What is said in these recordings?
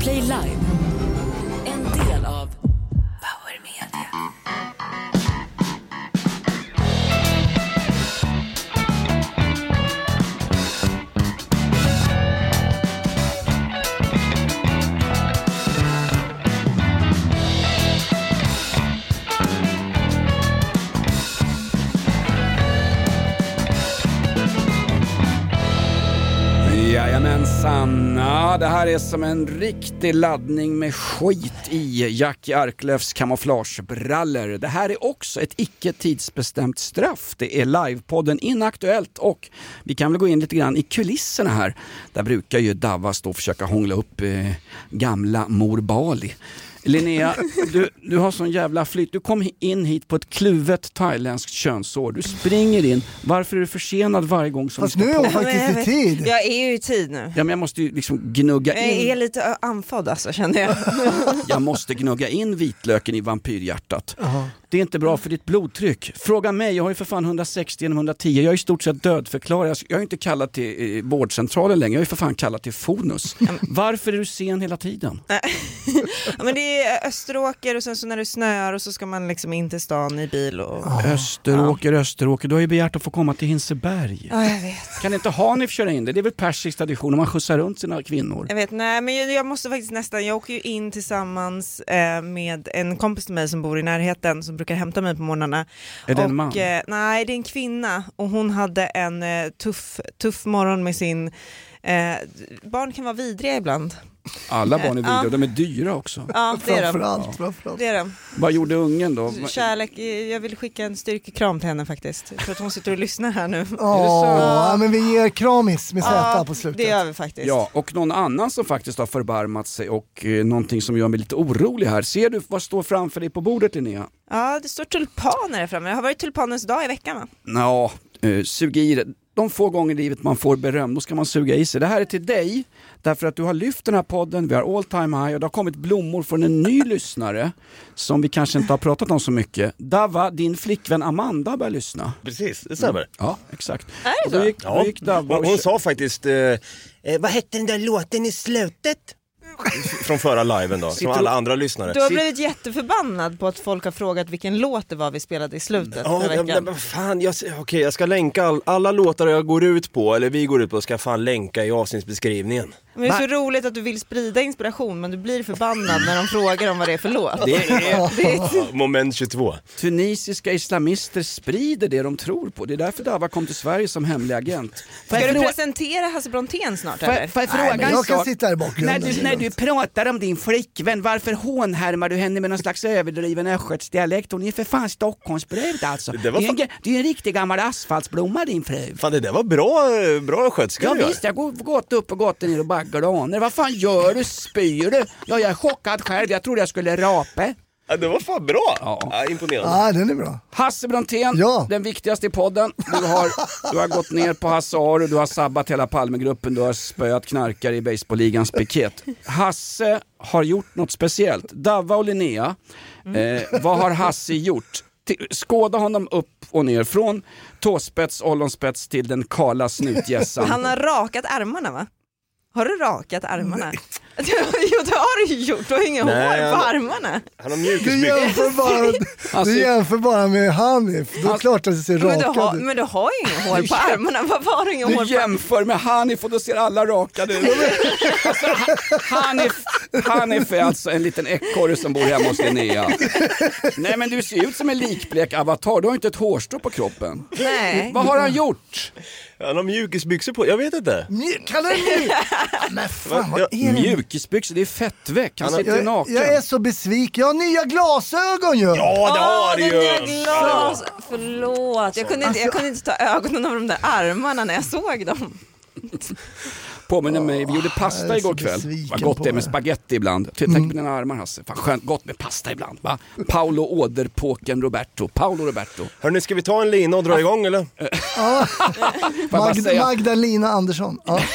Play Live. Det här är som en riktig laddning med skit i Jackie Arklöfs kamouflagebrallor. Det här är också ett icke tidsbestämt straff. Det är livepodden Inaktuellt och vi kan väl gå in lite grann i kulisserna här. Där brukar ju Davva stå och försöka hångla upp eh, gamla mor Bali. Linnea, du, du har sån jävla flyt. Du kom in hit på ett kluvet thailändskt könsår. Du springer in. Varför är du försenad varje gång som Fast nu ska är hon på? faktiskt i tid. Jag är ju i tid nu. Ja, men jag måste ju liksom gnugga Jag är in, lite andfådd alltså känner jag. jag måste gnugga in vitlöken i vampyrhjärtat. Det är inte bra för ditt blodtryck. Fråga mig, jag har ju för fan 160 genom 110. Jag är i stort sett dödförklarad. Jag är inte kallad till eh, vårdcentralen längre, jag är för fan kallad till Fonus. Varför är du sen hela tiden? Ja, men det är Österåker och sen så när det snöar och så ska man liksom in till stan i bil och... Österåker, Österåker, du har ju begärt att få komma till Hinseberg. Ja, jag vet. Kan inte Hanif köra in det? Det är väl persisk tradition om man skjutsar runt sina kvinnor? Jag vet, nej men jag, jag måste faktiskt nästan, jag åker ju in tillsammans eh, med en kompis till mig som bor i närheten som brukar hämta mig på morgnarna. Är det en och, man? Eh, nej det är en kvinna och hon hade en eh, tuff, tuff morgon med sin, eh, barn kan vara vidriga ibland. Alla barn är vidriga Ja. och de är dyra också. Ja det är de. Framförallt, framförallt. Det är de. Vad gjorde ungen då? Kärlek, eh, jag vill skicka en styrkekram till henne faktiskt. Jag tror att hon sitter och lyssnar här nu. Åh, ja, men vi ger kramis med Z på slutet. det gör vi faktiskt. Ja, och någon annan som faktiskt har förbarmat sig och eh, någonting som gör mig lite orolig här. Ser du vad står framför dig på bordet Linnea? Ja, det står tulpaner här framme. Det har varit tulpanens dag i veckan va? Ja, eh, sug i det. De få gånger i livet man får beröm, då ska man suga i sig. Det här är till dig, därför att du har lyft den här podden, vi har all time high och det har kommit blommor från en ny lyssnare som vi kanske inte har pratat om så mycket. Dava, din flickvän Amanda börjar lyssna. Precis, det stämmer. Ja, exakt. Är det så? gick, då gick Dava hon, och hon sa faktiskt, eh, eh, vad hette den där låten i slutet? Från förra liven då, som alla andra lyssnare. Du har blivit jätteförbannad på att folk har frågat vilken låt det var vi spelade i slutet Ja, veckan. men fan, jag, okej, jag ska länka all, alla låtar jag går ut på, eller vi går ut på, ska jag fan länka i avsnittsbeskrivningen. Men det är så roligt att du vill sprida inspiration men du blir förbannad när de frågar om vad det är för låt. Det är Ja, Moment 22. tunisiska islamister sprider det de tror på. Det är därför Dava kom till Sverige som hemlig agent. Ska du presentera Hasse Brontén snart Får jag, eller? får jag Nej, fråga en jag kan sitta här i När bakgrunden. du, när du pratar om din flickvän, varför hånhärmar du henne med någon slags överdriven östgötsdialekt? Hon är för fan Stockholmsbrud alltså. Det Det, var är en, fan- ge- det är en riktig gammal asfaltsblomma din fru. Fan det där var bra, eh, bra skötska Ja visst, jag går gått upp och gått ner och baggar och aner. Vad fan gör du? Spyr du? Ja, jag är chockad själv. Jag trodde jag skulle rapa. Ja, det var fan bra. Ja. Ja, imponerande. Ja, den är bra. Hasse Brontén, Ja. den viktigaste i podden. Du har, du har gått ner på Hasse Aro, du har sabbat hela Palmegruppen, du har spöat knarkare i baseballligans piket. Hasse har gjort något speciellt. Davva och Linnea, eh, vad har Hasse gjort? Skåda honom upp och ner, från tåspets, ollonspets till den kala snutgässan. Han har rakat armarna va? Har du rakat armarna? jo det har du ju gjort, du har inga Nej, hår på han- armarna. Han har Du jämför bara, Alltså- du jämför bara med Hanif. Då är det klart att det ser Men du, har, rakad ut. men du har ju inga hår på armarna, varför har du inga hår Du på jämför med Hanif och då ser alla rakade ut. Alltså, Ha- Hanif, Hanif är alltså en liten ekorre som bor hemma hos Linnea. Nej men du ser ut som en likblek avatar, du har inte ett hårstrå på kroppen. Nej. Vad har han gjort? Han har mjukisbyxor på, jag vet inte. Mj- Kallar du mig? Men fan vad är det? Mjukisbyxor, det är fettväck, han har- sitter Jag, naken. jag är så besviken. Jag har nya glasögon ju! Ja det har du ju! nya glas. Förlåt, jag kunde, inte, jag kunde inte ta ögonen av de där armarna när jag såg dem. Påminner mig, vi gjorde jag pasta igår kväll. Vad gott det är med spaghetti ibland. Tänk på dina armar Hasse, fan skönt, gott med pasta ibland. Va? Paolo Åderpåken Roberto, Paolo Roberto. Hörni, ska vi ta en lina och dra igång eller? Ja. Får jag bara Mag- säga- Magdalena Andersson. Ja.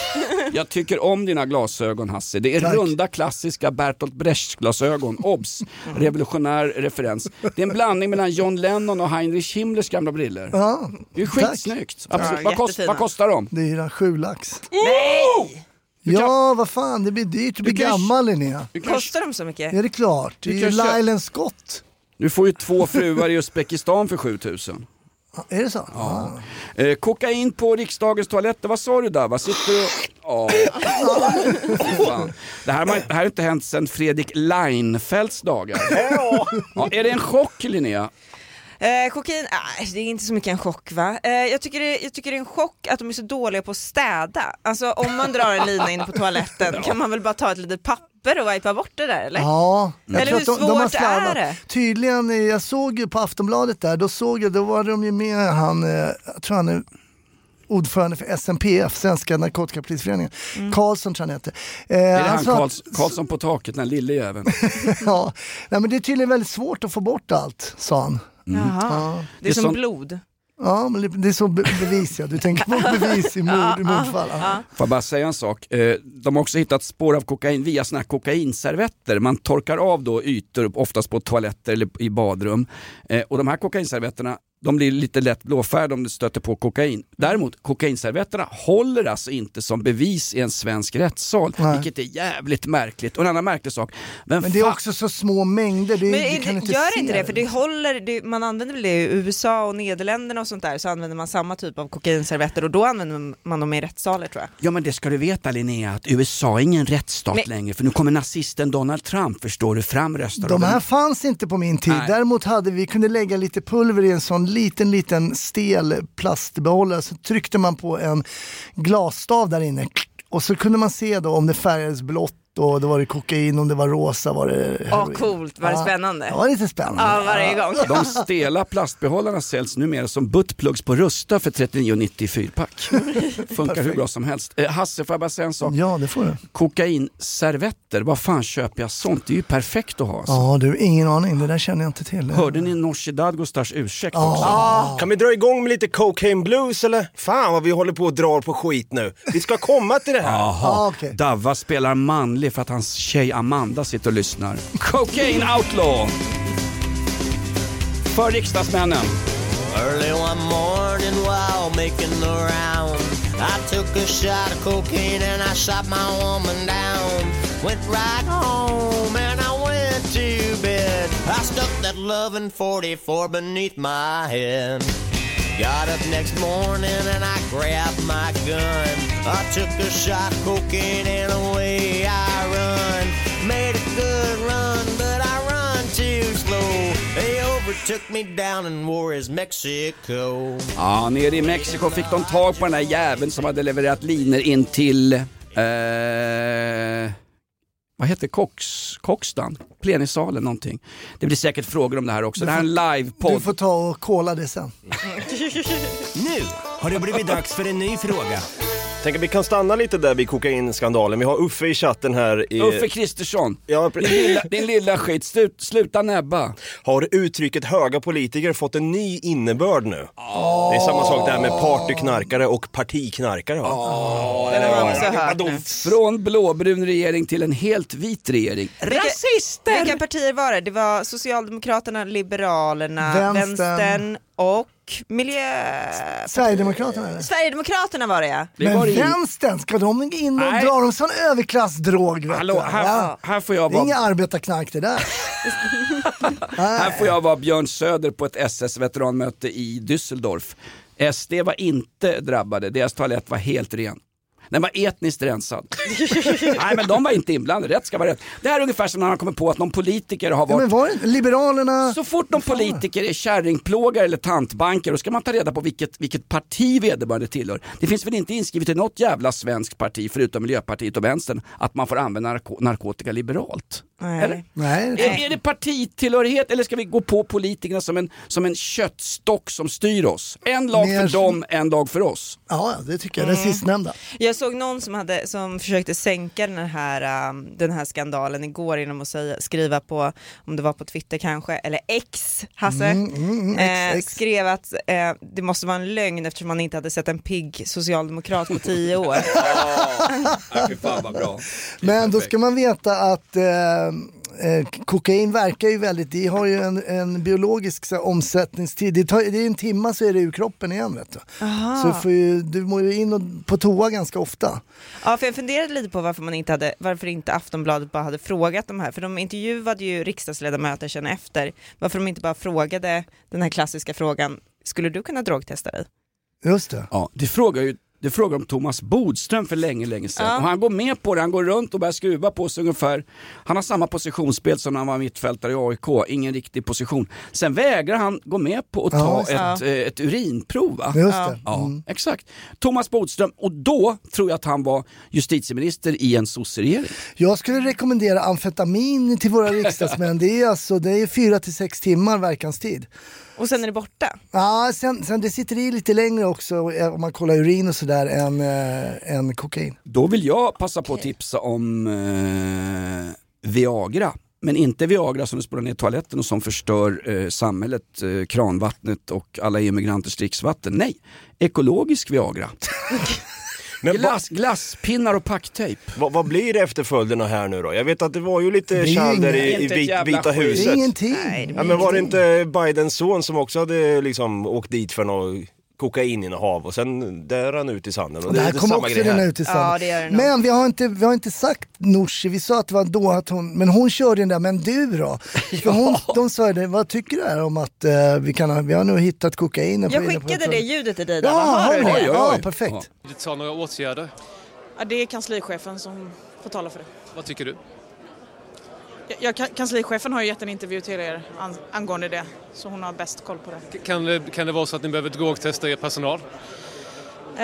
Jag tycker om dina glasögon Hasse. Det är Tack. runda klassiska Bertolt Brecht glasögon. Obs! Revolutionär referens. Det är en blandning mellan John Lennon och Heinrich Himmlers gamla briller. Ja. Det är skitsnyggt. Absolut. Ja, vad, kost, vad kostar de? Det är sju lax. Nej! Ja, vad fan, det blir dyrt att bli Du kan- gammal Linnea. Du, kan, Kostar de så mycket? Ja, det är klart. Det är ju kan Lylan Scott. du får ju två fruar i Uzbekistan för 7000. Ja, Är det så? Ja. Eh, kokain på riksdagens toaletter, vad sa du där? Vad sitter du och... Fy fan. Det här, har det här har inte hänt sedan Fredrik Leinfeldts dagar. Ja, är det en chock Linnea? Eh, kokain, äh, det är inte så mycket en chock va? Eh, jag, tycker det, jag tycker det är en chock att de är så dåliga på att städa. Alltså om man drar en lina inne på toaletten kan man väl bara ta ett litet papper och wipa bort det där eller? Ja, jag Eller tror hur att de, de har svårt är det? Tydligen, eh, jag såg ju på Aftonbladet där, då såg jag, då var de ju med han, eh, jag tror han är ordförande för SNPF, Svenska Narkotikapolisföreningen. Karlsson tror jag han heter. Eh, Är det han att- Karls, Karlsson på taket, den lille jäveln? ja, nej, men det är tydligen väldigt svårt att få bort allt, sa han. Jaha. Det är Det är som blod. Ja, men det är så be- bevis ja. Du tänker på bevis i mord, i mordfall. Ja. Får jag bara säga en sak? Eh, De har också hittat spår av kokain via såna här kokainservetter. Man torkar av då ytor, oftast på toaletter eller i badrum. Eh, Och de här kokainservetterna de blir lite lätt blåfärgade om du stöter på kokain. Däremot, kokainservetterna håller alltså inte som bevis i en svensk rättssal, Nej. vilket är jävligt märkligt. Och en annan märklig sak, Men det är också så små mängder. Det, Men du kan det, inte gör se inte det, för det håller, det, man använder väl det i USA och Nederländerna och sånt där så använder man samma typ av kokainservetter och då använder man dem i rättssaler tror jag. Ja men det ska du veta Linnea, att USA är ingen rättsstat Men- längre för nu kommer nazisten Donald Trump, förstår du, framröstad. De här fanns inte på min tid. Nej. Däremot hade vi kunde lägga lite pulver i en sån liten, liten stel plastbehållare. Så tryckte man på en glasstav där inne och så kunde man se då om det färgades blått och då var det kokain, om det var rosa var det Åh coolt, var det Ja, spännande? Det var lite spännande. Ja, varje gång. De stela plastbehållarna säljs numera som buttplugs på Rusta för 39,90 i fyrpack. Funkar hur bra som helst. Eh, Hasse, får jag bara säga en sak? Ja, det får du. Kokainservetter, vad fan köper jag sånt? Det är ju perfekt att ha. Alltså. Ja, du, ingen aning. Det där känner jag inte till. Hörde ni Nooshi Dadgostars ursäkt Ja. också? Kan vi dra igång med lite cocaine blues eller? Fan vad vi håller på och drar på skit nu. Vi ska komma till det här. Jaha, Ja, okej. Davva spelar manlig för att hans tjej Amanda sitter och lyssnar. Cocaine outlaw! För riksdagsmännen. Early one morning while making the round, I took a shot of cocaine and I shot my woman down. Went right home and I went to bed. I stuck that loving 44 beneath my head. Got up next morning and I grabbed my gun. I took a shot of cocaine and away I Ja, nere i Mexiko fick de tag på den här jäveln som hade levererat liner in till, eh, vad heter Cox, Coxstan? Plenisalen någonting. Det blir säkert frågor om det här också. Det här är en Du livepodd. får ta och kolla det sen. Nu har det blivit dags för en ny fråga. Tänk att vi kan stanna lite där vid kokainskandalen. Vi har Uffe i chatten här. I, Uffe Kristersson, Ja, din lilla, din lilla skit, Slut, sluta näbba. Har uttrycket höga politiker fått en ny innebörd nu? Det är samma sak där med partyknarkare och partiknarkare. va? Har man också hört nu. Från blåbrun regering till en helt vit regering. Rasister! Vilka partier var det? Det var Socialdemokraterna, Liberalerna, Vänstern. Vänstern och Miljö... Sverigedemokraterna eller? Sverigedemokraterna var det ja. Det Men var in... vänstern, ska de in och Nej. dra dem sån överklassdrog? vet Hallå, här, Ja. här, får jag Det är inga vara, arbetarknark det där. här får jag vara Björn Söder på ett SS-veteranmöte i Düsseldorf. SD var inte drabbade, deras toalett var helt ren. Den var etniskt rensad. Nej men de var inte inblandade, rätt ska vara rätt. Det här är ungefär som när man kommer på att någon politiker har varit men var det Liberalerna? Så fort någon politiker är kärringplågare eller tantbanker då ska man ta reda på vilket, vilket parti vederbörande tillhör. Det finns väl inte inskrivet i något jävla svenskt parti förutom Miljöpartiet och Vänstern att man får använda narko narkotika liberalt. Nej. Eller? Nej, det Är, är det partitillhörighet eller ska vi gå på politikerna som en, som en köttstock som styr oss? En lag Mer- för dem, en dag för oss. ja, det tycker jag. Mm. Det sistnämnda. Jag såg någon som, hade, som försökte sänka den här, um, den här skandalen igår genom att säga, skriva på, om det var på Twitter kanske, eller X, Hasse, Mm, mm, mm, eh, X, X. skrev att eh, det måste vara en lögn eftersom man inte hade sett en pigg socialdemokrat på tio år. Ja, fy fan vad bra. Men då ska man veta att eh, eh, kokain verkar ju väldigt, det har ju en, en biologisk så här, omsättningstid. Det, tar, det är en timma så är det ur kroppen igen vet du. Så du, får ju, du må ju in och, på toa ganska ofta. Ja, för jag funderade lite på varför man inte hade, varför inte Aftonbladet bara hade frågat de här, för de intervjuade ju riksdagsledamöter sen efter, varför de inte bara frågade den här klassiska frågan, skulle du kunna drogtesta dig? Just det. Ja, det frågar ju det frågar om Thomas Bodström för länge, länge sedan. Ja. Och han går med på det, han går runt och börjar skruva på sig ungefär. Han har samma positionsspel som när han var mittfältare i AIK, ingen riktig position. Sen vägrar han gå med på att ta Ja, ett, det. eh, ett urinprov. Va? Just Ja. det. Ja, Mm. exakt. Thomas Bodström, och då tror jag att han var justitieminister i en sosseregering. Jag skulle rekommendera amfetamin till våra riksdagsmän. Det är alltså det är fyra till sex timmar verkanstid. Och sen är det borta. Ja, sen, sen det sitter i lite längre också eh, om man kollar urin och sådär än, äh, än kokain. Då vill jag passa på att tipsa om eh, Viagra. Men inte Viagra som du spolar ner i toaletten och som förstör eh, samhället, eh, kranvattnet och alla immigranters dricksvatten. Nej, ekologisk Viagra. Men va, Glass, glasspinnar och packtejp. vad, vad blir efterföljderna här nu då? Jag vet att det var ju lite där i, i vit, Vita skit. Det huset. är ingenting. Nej, det Ja, men var det inte Bidens son som också hade liksom åkt dit för något kokaininnehav och sen där han ut i sanden? Och Och det här är kommer samma också rinna ut i Ja, sanden. det gör det nog. Men vi har, inte, vi har inte sagt Nooshi, vi sa att det var då att hon, men hon körde den där, men du då? För hon, de sa det, vad tycker du här om att eh, vi, kan, ha- vi har nu hittat kokain? Jag inne på- skickade det ljudet till dig där, Ja, Vad hör du har det? ni? Oj, oj, ja oj. perfekt. ta några åtgärder. Ja, det är kanslichefen som får tala för det. Vad tycker du? Ja, kanslichefen har ju gett en intervju till er angående det, så hon har bäst koll på det. Kan det, kan det vara så att ni behöver drogtesta er personal? Eh,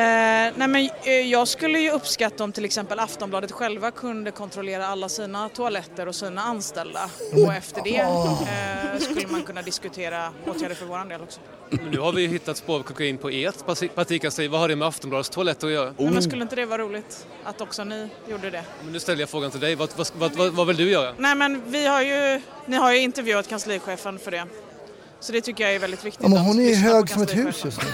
nej men, eh, jag skulle ju uppskatta om till exempel Aftonbladet själva kunde kontrollera alla sina toaletter och sina anställda. Och efter det eh, skulle man kunna diskutera åtgärder för vår del också. Men nu har vi ju hittat spår av kokain på ert parti- partikansli. Vad har det med Aftonbladets toaletter att göra? Nej, men skulle inte det vara roligt att också ni gjorde det? Men nu ställer jag frågan till dig. Vad, vad, vad, vad, vad vill du göra? Nej men vi har ju, ni har ju intervjuat kanslichefen för det. Så det tycker jag är väldigt viktigt. Ja, men hon är ju hög som ett hus just nu.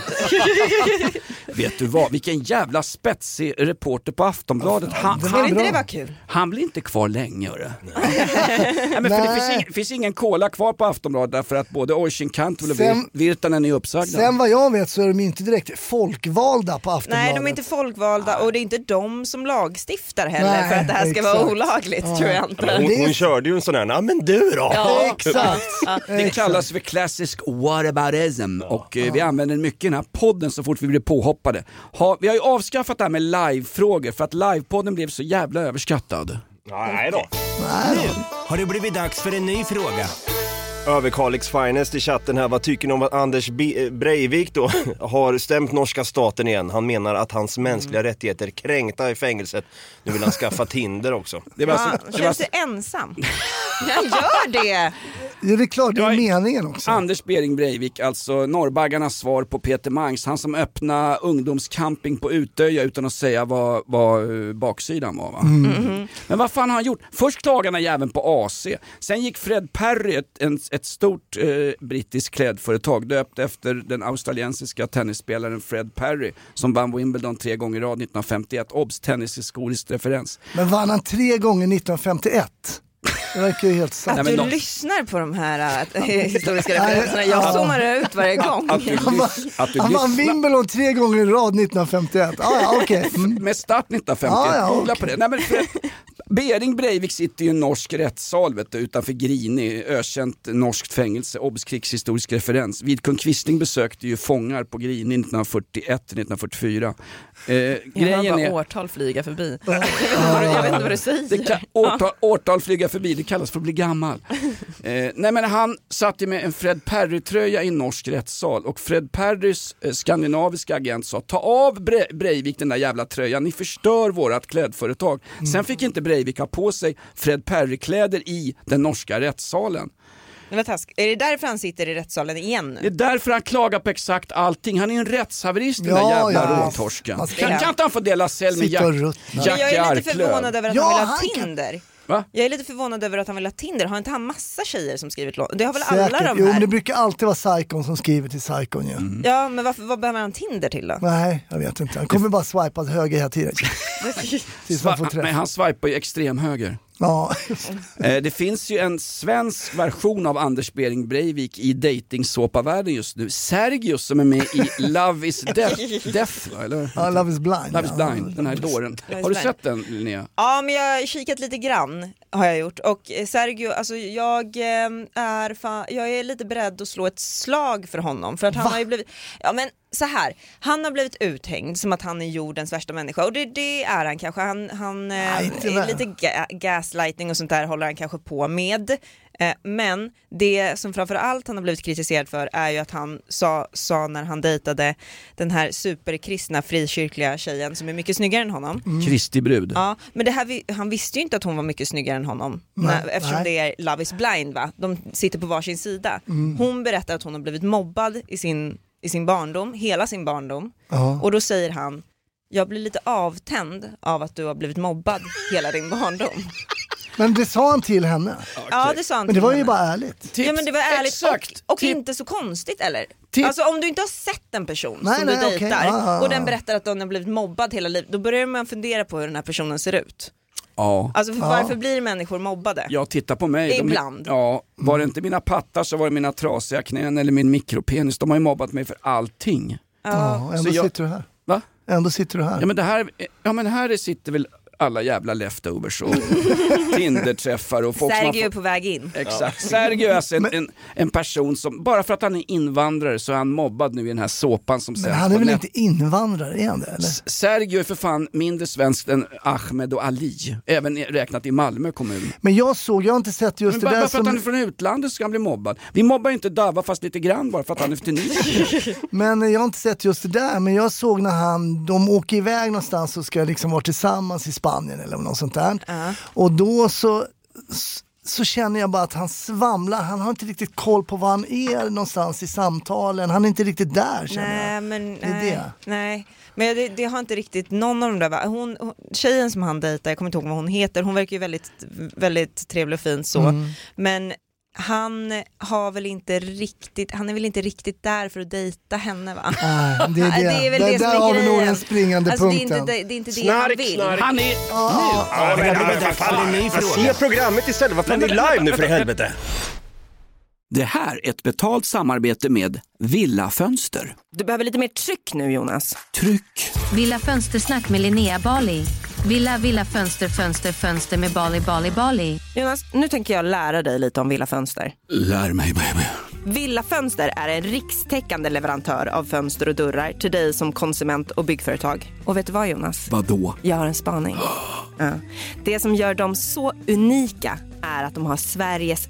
Vet du vad, vilken jävla spetsig reporter på Aftonbladet. Han, var han, inte det vara kul? han blir inte kvar länge hörru. Nej, men för det finns ingen, finns ingen cola kvar på Aftonbladet därför att både Oisin Cantwell och Sen- Virtanen är uppsagda. Sen vad jag vet så är de inte direkt folkvalda på Aftonbladet. Nej, de är inte folkvalda och det är inte de som lagstiftar heller Nej, för att det här ska vara exakt. olagligt tror jag inte. Hon, hon körde ju en sån här, ja men du då? Exakt. Det kallas för classic whataboutism och eh, vi använder den mycket i den här podden så fort vi blir påhoppade. Ha, vi har ju avskaffat det här med livefrågor för att livepodden blev så jävla överskattad. Nej då. Nu har det blivit dags för en ny fråga. Överkalix Finest i chatten här, vad tycker ni om att Anders eh, Breivik då har stämt norska staten igen? Han menar att hans mänskliga rättigheter är kränkta i fängelset. Nu vill han skaffa Tinder också. Det var Ja, alltså, det var känns alltså du ensam? Jag gör det! Ja, det är klart, det är meningen också. Anders Bering Breivik, alltså norrbaggarnas svar på Peter Mangs, han som öppnade ungdomscamping på Utöja utan att säga vad, vad eh, baksidan var va? Men vad fan har han gjort? Först klagade han jäveln på AC, sen gick Fred Perry, ett, en, ett stort eh, brittiskt klädföretag döpt efter den australiensiska tennisspelaren Fred Perry som vann Wimbledon tre gånger i rad 1951, obs tennishistorisk referens. Men vann han tre gånger 1951? Det verkar ju helt sant. Att du de- lyssnar på de här äh, historiska referenserna, jag zoomar ut varje gång. Att du, Han vann, han Wimbledon tre gånger i rad 1951. Ah, ja. Mm. med start 1951. Ja, ja, Googla okej. på det. Nej, men för, Bering Breivik sitter i en norsk rättssal vet du, utanför Grini, ökänt norskt fängelse, obs krigshistorisk referens. Vidkun Quisling besökte ju fångar på Grini 1941-1944. Eh, Jag grejen bara är, årtal flyga förbi. Jag vet inte vad du, jag vet inte vad du säger. det kan, årtal, årtal flyga förbi, det kallas för att bli gammal. Eh, nej men han satt ju med en Fred Perry-tröja i en norsk rättssal och Fred Perrys eh, skandinaviska agent sa ta av Bre- Breivik den där jävla tröjan, ni förstör vårat klädföretag. Sen fick inte Breivik ha på sig Fred Perry-kläder i den norska rättssalen. Det var task. Är det därför han sitter i rättssalen igen Det är nu? därför han klagar på exakt allting. Han är en rättshaverist den Ja, där jävla ja. ska- Kan, kan inte han få dela cell med Jack, Jack jag är lite Arklöv? förvånad över att Ja, han vill ha han kan- Tinder. Va? Jag är lite förvånad över att han vill ha Tinder. Har inte han massa tjejer som skrivit låt? Det har väl alla Säkert. de Jo, men här? det brukar alltid vara Psykon som skriver till Psykon ju. Mm. Ja, men varför, vad behöver han Tinder till då? Nej, jag vet inte. Han kommer bara swipa höger hela tiden. Tills man får träff. Nej, han swipar ju extrem höger. Ja, Eh, Det finns ju en svensk version av Anders Behring Breivik i dejtingsåpavärlden just nu. Sergius som är med i Love is Death, death va, eller? ja, Love is blind. Love is ja. blind, den här dåren. Har du sett den Linnea? Ja men jag har kikat lite grann har jag gjort och eh, Sergio, alltså jag eh, är fan, jag är lite beredd att slå ett slag för honom för att han Va? har ju blivit, ja men så här, han har blivit uthängd som att han är jordens värsta människa och det, det är han kanske, han, han eh, Nej, väl. lite ga gaslighting och sånt där håller han kanske på med. Eh, men det som framför allt han har blivit kritiserad för är ju att han sa, sa när han dejtade den här superkristna frikyrkliga tjejen som är mycket snyggare än honom. Mm. Kristi brud. Ja, men det här, han visste ju inte att hon var mycket snyggare än honom Nej, när, eftersom nej. det är Love is blind va, de sitter på varsin sida. Mm. Hon berättar att hon har blivit mobbad i sin, i sin barndom, hela sin barndom Ja. och då säger han jag blir lite avtänd av att du har blivit mobbad hela din barndom. Men det sa han till henne. Ja det sa han Men det till var ju henne. bara ärligt. Tips. Ja men det var ärligt Exakt. och, och Tip- inte så konstigt eller? Tip- Alltså om du inte har sett en person Nej, som nej, du okej. dejtar Ja, ja, ja. och den berättar att den har blivit mobbad hela livet, då börjar man fundera på hur den här personen ser ut. Ja. Alltså för varför blir människor mobbade? Ja, titta på mig. De- Ibland. ja, var det inte mina pattar så var det mina trasiga knän eller min mikropenis. De har ju mobbat mig för allting. Ja, ändå Så jag- sitter du här. Va? Ändå sitter du här. Ja men, det här, ja, men här sitter väl alla jävla leftovers och Tinderträffar och folk som Sergio är på väg in. Exakt. Sergio är alltså en, en, en person som, bara för att han är invandrare så är han mobbad nu i den här såpan som Men han är väl inte invandrare, är han det? Eller? Sergio är för fan mindre svensk än Ahmed och Ali, även räknat i Malmö kommun. Men jag såg, jag har inte sett just Men det bara, där bara för att han är som... från utlandet ska han bli mobbad. Vi mobbar ju inte Dava fast lite grann bara för att han är från Tunisien. Men jag har inte sett just det där, men jag såg när han, de åker iväg någonstans och ska liksom vara tillsammans i Spanien eller något sånt där. Och då så, så känner jag bara att han svamlar, han har inte riktigt koll på var han är någonstans i samtalen, han är inte riktigt där känner Nej jag. men är nej, det. nej. Men det, det har inte riktigt någon av de där, hon, hon, tjejen som han dejtar, jag kommer inte ihåg vad hon heter, hon verkar ju väldigt, väldigt trevlig och fin så. Mm. Men han har väl inte riktigt, han är väl inte riktigt där för att dejta henne va? Nej, det är det. Det är väl där det som där är har vi nog den springande Alltså det är punkten. inte det, det, är inte det han Snark, vill. snark. Han är... Ja, Ja, men det för en ny Man fråga. ser programmet istället, vad fan är live nu för helvete? Det här är ett betalt samarbete med Villa Fönster. Du behöver lite mer tryck nu Jonas. Tryck! Villa Fönstersnack med Linnea Bali. Villa, villa, fönster, fönster, fönster med Bali, Bali, Bali. Jonas, nu tänker jag lära dig lite om Villa Fönster. Lär mig baby. Villa Fönster är en rikstäckande leverantör av fönster och dörrar till dig som konsument och byggföretag. Och vet du vad Jonas? Vadå? Jag har en spaning. Ja. Det som gör dem så unika är att de har Sveriges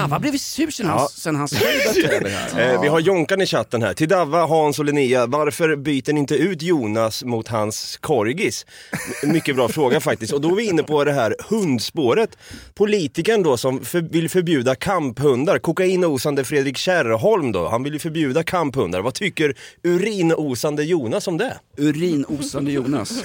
Davva har blivit sur sen, Ja. han, sen skrev det här. Eh, vi har Jonkan i chatten här. Till Davva, Hans och Linnea, varför byter ni inte ut Jonas mot hans korgis? M- Mycket bra fråga faktiskt. Och då är vi inne på det här hundspåret. Politikern då som för, vill förbjuda kamphundar, kokainosande Fredrik Kärrholm då, han vill ju förbjuda kamphundar. Vad tycker urinosande Jonas om det? Urinosande Jonas.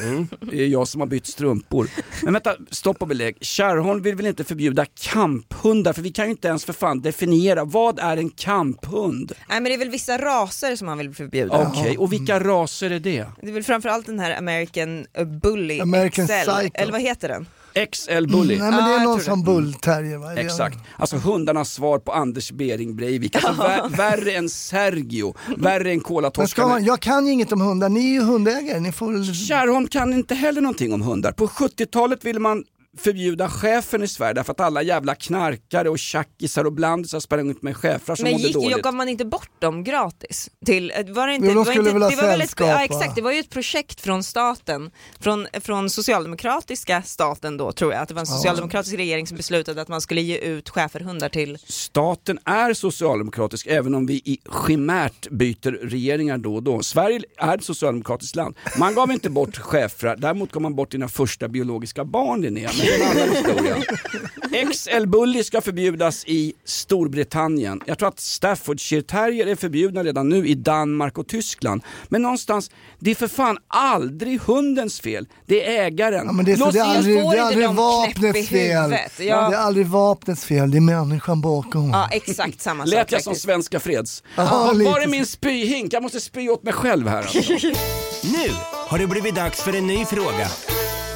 Det är jag som har bytt strumpor. Men vänta, stopp och belägg. Kärrholm vill väl inte förbjuda kamphundar? För vi kan ju inte ens för fan definiera, vad är en kamphund? Nej men det är väl vissa raser som han vill förbjuda. Okej, och vilka raser är det? Det är väl framförallt den här American uh, Bully American XL, Psycho. eller vad heter den? XL Bully. Nej men det är jag någon som bullterrier va? Exakt, alltså hundarnas svar på Anders Bering Breivik. Alltså, vär, värre än Sergio, värre än Men ska kolatorskarna. man, jag kan ju inget om hundar, ni är ju hundägare, ni får. Kärrholm kan inte heller någonting om hundar. På 70-talet ville man förbjuda chefen i Sverige därför att alla jävla knarkare och tjackisar och blandisar sprang ut med schäfrar som Men mådde gick, dåligt. gav man inte bort dem gratis? Till, var det inte, Jo, de det var skulle inte, väl ha det var väl ett, ja, exakt, det var ju ett projekt från staten, från, från socialdemokratiska staten då tror jag, att det var en socialdemokratisk regering som beslutade att man skulle ge ut schäferhundar till Staten är socialdemokratisk även om vi i chimärt byter regeringar då och då. Sverige är ett socialdemokratiskt land. Man gav inte bort schäfrar, däremot gav man bort dina första biologiska barn Linnea. Är en annan historia. XL Bully ska förbjudas i Storbritannien. Jag tror att Staffordshire terrier är förbjudna redan nu i Danmark och Tyskland. Men någonstans, det är för fan aldrig hundens fel. Det är ägaren. Ja, men det, är så, det är aldrig, det är aldrig vapnets fel. Ja. Det är aldrig vapnets fel, det är människan bakom. Ja exakt samma sak Lät jag som. Svenska Freds? Ja, Var, lite var är min spyhink? Jag måste spy åt mig själv här alltså. Nu har det blivit dags för en ny fråga.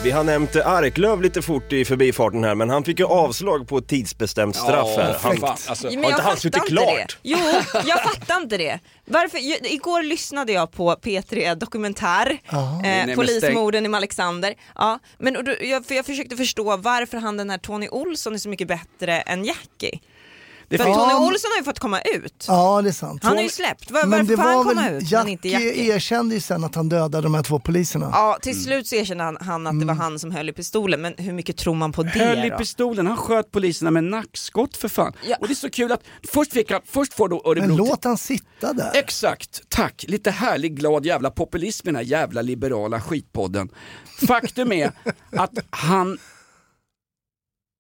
Vi har nämnt Arklöv lite fort i förbifarten här, men han fick ju avslag på ett tidsbestämt straff Ja, här. Han, fan, alltså. Ja, Har Men inte jag han suttit klart? det. Jo, jag fattar inte det. Varför? Jag, igår lyssnade jag på P3 Dokumentär, Nej, eh, men polismorden i Alexander. Ja, men och då, jag, för jag försökte förstå varför han den här Tony Olsson är så mycket bättre än Jackie. Det För finns- Tony men- Olsson har ju fått komma ut. Ja det är sant. Han har ju släppt. Var, Men varför får han komma väl, ut men inte Jackie Jackie? erkände ju sen att han dödade de här två poliserna. Ja, till slut så erkände han, han att det var han som höll i pistolen, men hur mycket tror man på det Höll i då? pistolen, han sköt poliserna med nackskott för fan. Ja. Och det är så kul att först fick han, först får då Men Örebro... låt han sitta där. Exakt, tack. Lite härlig glad jävla populism i den här jävla liberala skitpodden. Faktum är att han...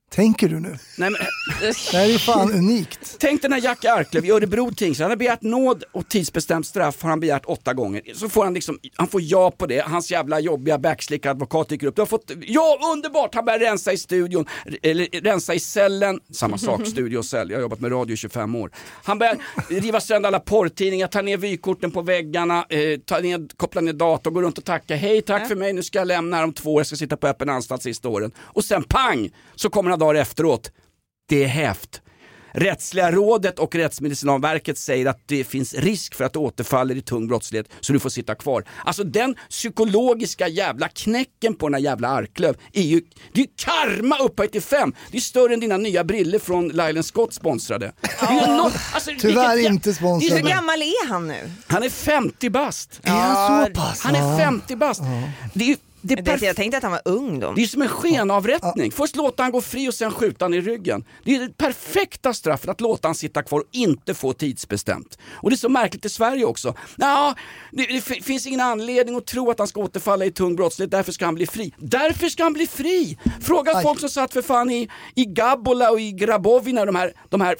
Tänker du nu? Nej, men, Det här är fan unikt. tänk den här Jack Arklöv i Örebro tingsrätt. Han har begärt nåd och tidsbestämt straff har han begärt åtta gånger. Så får han liksom, han får ja på det. Hans jävla jobbiga backslickade advokat dyker upp. Du har fått, ja underbart! Han börjar rensa i studion, eller rensa i cellen. Samma sak, studio och cell. Jag har jobbat med radio i 25 år. Han börjar riva sönder alla porrtidningar, ta ner vykorten på väggarna, eh, ta ner, koppla ner datorn, gå runt och tacka. Hej, tack för mig, nu ska jag lämna här om två år, jag ska sitta på öppen anstalt sista åren. Och sen pang, så kommer några dagar efteråt. Det är häft. Rättsliga rådet och Rättsmedicinalverket säger att det finns risk för att du återfaller i tung brottslighet så du får sitta kvar. Alltså den psykologiska jävla knäcken på den här jävla Arklöv är ju, det är ju karma upphöjt till fem. Det är större än dina nya briller från Lylan Scott sponsrade. Det är ju nå- alltså, Tyvärr vilket inte Hur sponsrad. gammal är han nu? Han är 50 bast. Är han så pass? Han är Ja. 50 bast. Det är det är Det, jag tänkte att han var ung då. det är som en skenavrättning. Först låta han gå fri och sen skjuta han i ryggen. Det är det perfekta straffet att låta han sitta kvar och inte få tidsbestämt. Och det är så märkligt i Sverige också. Nå, det, det fi- finns ingen anledning att tro att han ska återfalla i tung brottslighet, därför ska han bli fri. Därför ska han bli fri! Fråga Aj. folk som satt för fan i, i Gabola och i Grabovina, de här, de här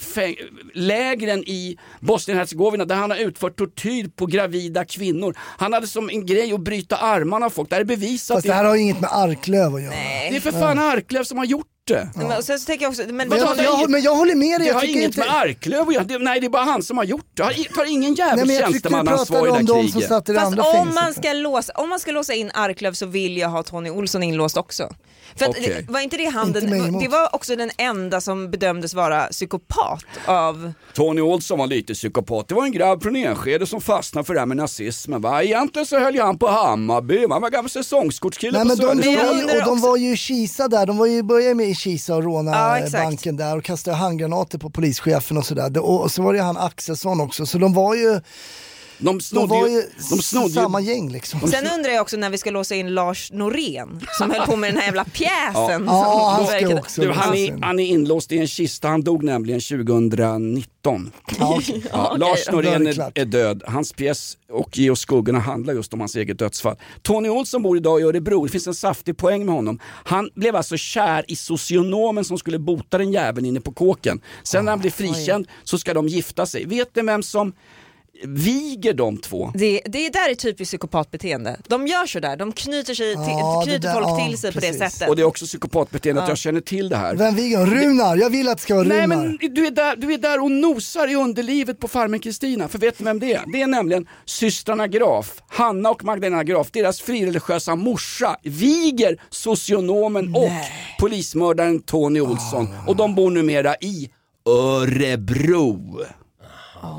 lägren i Bosnien-Hercegovina där han har utfört tortyr på gravida kvinnor. Han hade som en grej att bryta armarna av folk, det här är bevisat. Fast det här har ju inget med Arklöv att göra. Det är för fan Arklöv som har gjort det. Men, och sen så tänker jag också, men, Men jag, jag, inget- men jag håller med dig. Det Jag har inget inte... med Arklöv att göra. Det- Nej, det är bara han som har gjort det. Han tar ingen jävel men jag tjänstemannaansvar i om det som kriget. satt i det Fast andra om fängelset. man, ska låsa, om man ska låsa in Arklöv så vill jag ha Tony Olsson inlåst också. För att, Okej. var inte det han Inte den, det var också den enda som bedömdes vara psykopat av... Tony Olsson var lite psykopat. Det var en grabb från Enskede som fastnade för det här med nazismen. Va? Egentligen så höll ju han på Hammarby. Han var gammal säsongskotskille Nej, på men de, de, Södermalm. jag var ju, undrar och de också- var ju i Kisa där, de var ju, började med i Kisa och råna Ja, banken där och kastade handgranater på polischefen och sådär. Och, och så var det han Axelsson också, så de var ju De De snodde var ju, de snodde samma ju, gäng liksom. Sen undrar jag också när vi ska låsa in Lars Norén som höll på med den här jävla pjäsen. Ja, som han ska verkade- också du, han, är, han är inlåst i en kista, han dog nämligen 2019. Ja, okej. Ja, Lars Norén är, är död. Hans pjäs och Ge oss skuggorna handlar just om hans eget dödsfall. Tony Olsson bor idag i Örebro, det finns en saftig poäng med honom. Han blev alltså kär i socionomen som skulle bota den jäveln inne på kåken. Sen när han blir frikänd så ska de gifta sig. Vet ni vem som viger de två? Det, det där är typiskt psykopatbeteende. De gör så där, de knyter, sig till, Ja, det knyter där- folk ja, till sig på det precis. sättet. Och det är också psykopatbeteende att Ja. jag känner till det här. Vem viger? Runar, jag vill att det ska vara Nej Runar. men du är, där, du är där och nosar i underlivet på farmen Kristina, för vet du vem det är? Det är nämligen systrarna Graf, Hanna och Magdalena Graf, deras frireligiösa morsa viger socionomen och polismördaren Tony Olsson och de bor numera i Örebro.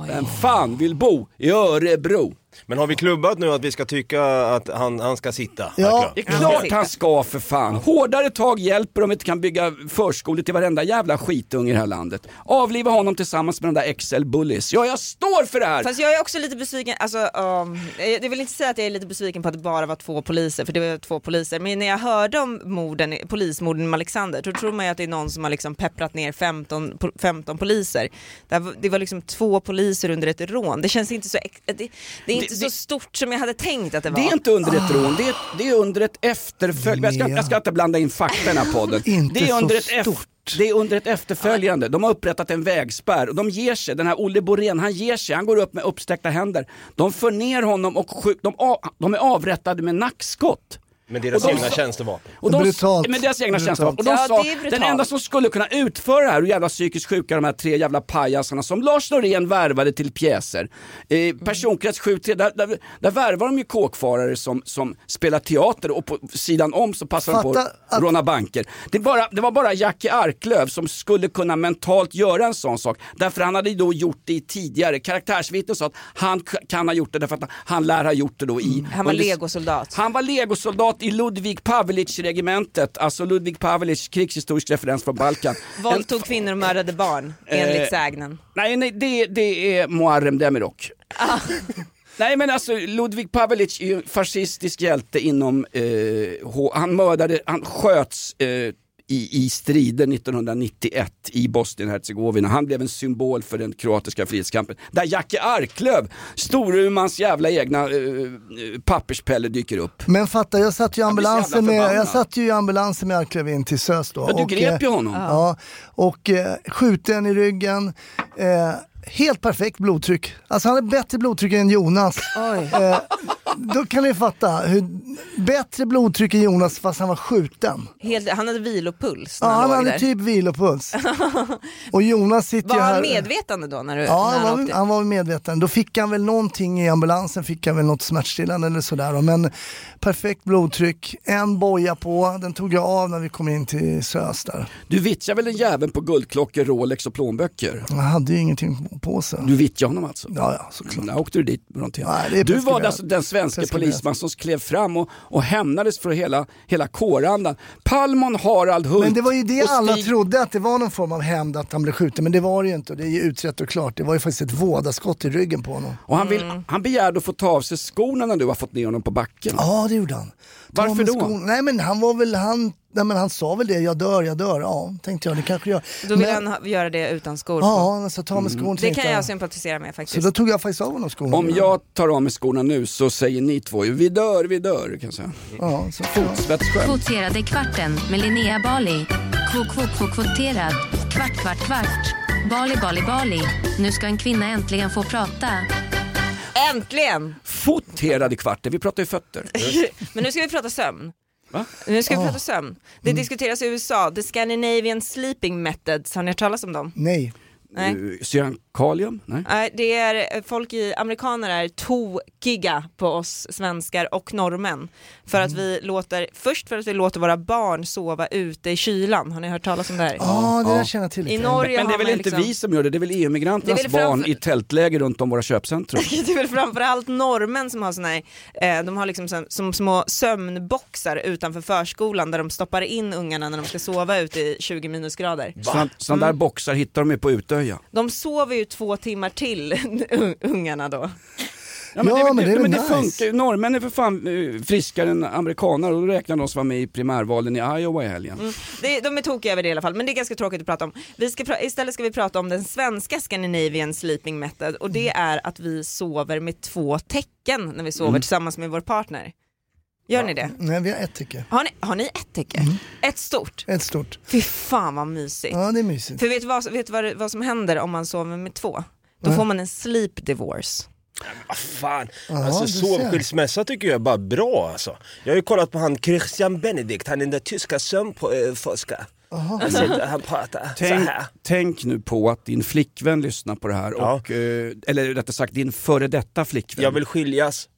Vem fan vill bo i Örebro? Men har vi klubbat nu att vi ska tycka att han, han ska sitta? Ja. Det är klart han ska för fan. Hårdare tag hjälper om vi inte kan bygga förskolor till varenda jävla skitunge i det här landet. Avliva honom tillsammans med de där XL Bullies. Ja, jag står för det här! Fast jag är också lite besviken, alltså, um, jag vill inte säga att jag är lite besviken på att det bara var två poliser, för det var två poliser, men när jag hörde om morden, polismorden med Alexander, då tror man ju att det är någon som har liksom pepprat ner 15, po- 15 poliser. Det var, liksom två poliser under ett rån, det känns inte så, det, det är inte Det- så det- stort som jag hade tänkt att det var. Det är inte under ett rån, det är, det är under ett efterföljande. Jag ska, jag ska inte blanda in fakta i den här podden. Inte det är under så ett stort. Det är under ett efterföljande. De har upprättat en vägspärr och de ger sig. Den här Olle Borén, han ger sig. Han går upp med uppsträckta händer. De för ner honom och skjut, de, de är avrättade med nackskott. Med deras Och de- egna tjänstevapen. Och de, Brutalt. Med deras egna Brutalt. tjänstevapen. Och de Ja, sa, det är brutalt. den enda som skulle kunna utföra det här, hur jävla psykiskt sjuka de här tre jävla pajasarna som Lars Norén värvade till pjäser. Eh, personkrets 73, där, där, där värvar de ju kåkfarare som, som spelar teater och på sidan om så passar de på Fatta att råna banker. Det, bara, det var bara Jackie Arklöv som skulle kunna mentalt göra en sån sak. Därför han hade ju då gjort det i tidigare. Karaktärsvittnen sa att han kan ha gjort det därför att han lär ha gjort det då i... Han var legosoldat. han var legosoldat i Ludvig Pavelic-regementet, alltså Ludvig Pavelic, krigshistorisk referens från Balkan. Våldtog kvinnor och mördade barn, enligt Eh, sägnen. Nej, nej det, det är Muharrem Demirok. Nej men alltså Ludvig Pavelic är ju en fascistisk hjälte inom, eh, han mördade, han sköts eh, i, i strider 1991 i Bosnien-Hercegovina. Han blev en symbol för den kroatiska frihetskampen. Där Jackie Arklöv, Storumans jävla egna eh, eh, papperspelle dyker upp. Men fatta, jag satt ju i ambulansen med, förbannad. jag satt ju i ambulansen med Arklöv in till SÖS då. Ja, du och, grep ju eh, honom. Ja, och eh, skjuten i ryggen. Eh, helt perfekt blodtryck. Alltså han hade bättre blodtryck än Jonas. Eh, då kan ni fatta, hur, bättre blodtryck än Jonas fast han var skjuten. Helt, han hade vilopuls Ja, han, han hade där. typ vilopuls. och Jonas sitter Var ju här. han medvetande då? När du, Ja, när han var, åkte? han var medveten. Då fick han väl någonting i ambulansen, fick han väl något smärtstillande eller sådär. Men perfekt blodtryck, en boja på, den tog jag av när vi kom in till SÖS där. Du vittjar väl en jäveln på guldklockor, Rolex och plånböcker? Han hade ju ingenting på sig. Du vittjar honom alltså? Ja, ja, såklart. När åkte du dit med någonting? Nej, det är du var alltså den svenska polisman som klev fram och, och hämnades för hela, hela kårandan. Palmon Harald Hult Men det var ju det alla Stig- trodde att det var någon form av hämnd att han blev skjuten, men det var det ju inte. Och det är ju utrett och klart. Det var ju faktiskt ett vådaskott i ryggen på honom. Och han, vill, han begärde att få ta av sig skorna när du har fått ner honom på backen. Ja, det gjorde han. Varför då? skon- Nej men han var väl, han, nej, men han sa väl det, jag dör, jag dör. Ja, tänkte jag, det kanske jag. Då vill Men- han ha- göra det utan skor. Ja, han sa ta med skon. Det kan jag sympatisera med Så faktiskt. då tog jag faktiskt av honom skorna. Om jag tar av mig skorna nu så säger ni två ju, vi dör, vi dör kan jag säga. Ja, så Fotsvettsskämt. Kvoterade kvarten med Linnea Bali. Kvot, kvot, kvot, kvoterad. Kvart, kvart, kvart. Bali, Bali, Bali. Nu ska en kvinna äntligen få prata. Äntligen! Foterade kvarten, vi pratar ju fötter. Men nu ska vi prata sömn. Va? Nu ska vi Ah. prata sömn. Det diskuteras i USA, the Scandinavian sleeping methods, har ni hört talas om dem? Nej. Nej. Uh, Cyankalium? Nej. Nej, det är eh, folk i, amerikaner är tokiga på oss svenskar och norrmän. För att vi låter, först för att vi låter våra barn sova ute i kylan. Har ni hört talas om det här? Ja, det där känner jag till I. Norge Men det är väl inte liksom, vi som gör det, det är väl EU-migranternas barn i tältläger runt om våra köpcentrum. Det är väl framförallt norrmän som har såna här, eh, de har liksom som, som små sömnboxar utanför förskolan där de stoppar in ungarna när de ska sova ute i 20 minusgrader. Sådana såna där boxar hittar de ju på Utöja. De sover ju två timmar till, ungarna då. Ja, men, Ja, det, men det det, men det nice. funkar ju. Norrmän är för fan eh, friskare än amerikaner och då räknar de som var med i primärvalen i Iowa i helgen. Mm. Det, de är tokiga över det i alla fall, men det är ganska tråkigt att prata om. Vi ska pra- istället ska vi prata om den svenska Scandinavian sleeping method och det är att vi sover med två tecken när vi sover Mm. tillsammans med vår partner. Gör ni det? Nej, vi har ett tycke. Har ni, har ni ett täcke? Ett stort? Ett stort. Fy fan vad mysigt. Ja, det är mysigt. För vet du vad, vet du vad, vad som händer om man sover med två? Då Nej. får man en sleep divorce. Vad fan, Ja, alltså sovskilsmässa tycker jag är bara bra alltså. Jag har ju kollat på han Christian Benedikt, han är den där tyska sömnforskaren. Sitter- Han pratar så Tänk, här. tänk nu på att din flickvän lyssnar på det här, Ja. och, eh, eller rättare sagt din före detta flickvän. Jag vill skiljas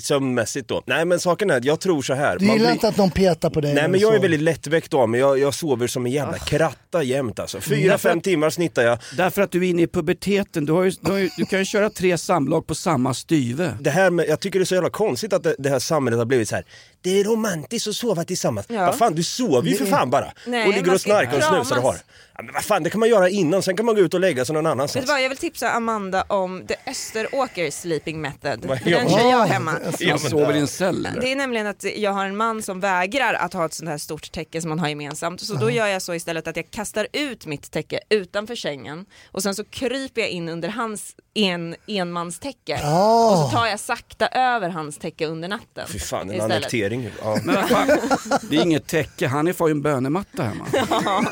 sömnmässigt då. Nej men saken är att jag tror så här. Du gillar blir- inte att någon petar på dig? Nej men jag är sover? väldigt lättväckt då, men jag, jag sover som en jävla kratta jämt alltså. Fyra, fem att- timmar snittar jag. Därför att du är inne i puberteten, du, har ju, du, har ju, du kan ju köra tre samlag på samma styve. Det här med, jag tycker det är så jävla konstigt att det, det här samhället har blivit så här. Det är romantiskt att sova tillsammans. Ja. Vad fan, du sover ju för fan bara. Nej, och ligger och snarkar och snusar och har. Ja, men vad fan, det kan man göra innan, sen kan man gå ut och lägga sig någon Vet annanstans. du vad, jag vill tipsa Amanda om The Österåker sleeping method. Den kör jag Ja, hemma. det- Man sover i en cell? Det är nämligen att jag har en man som vägrar att ha ett sånt här stort täcke som man har gemensamt. Så då gör jag så istället att jag kastar ut mitt täcke utanför sängen och sen så kryper jag in under hans en, enmanstäcke Ja. och så tar jag sakta över hans täcke under natten. Fy fan, en istället. Annektering. Ja. Men vad fan, det är inget täcke, Hanif har ju en bönematta hemma.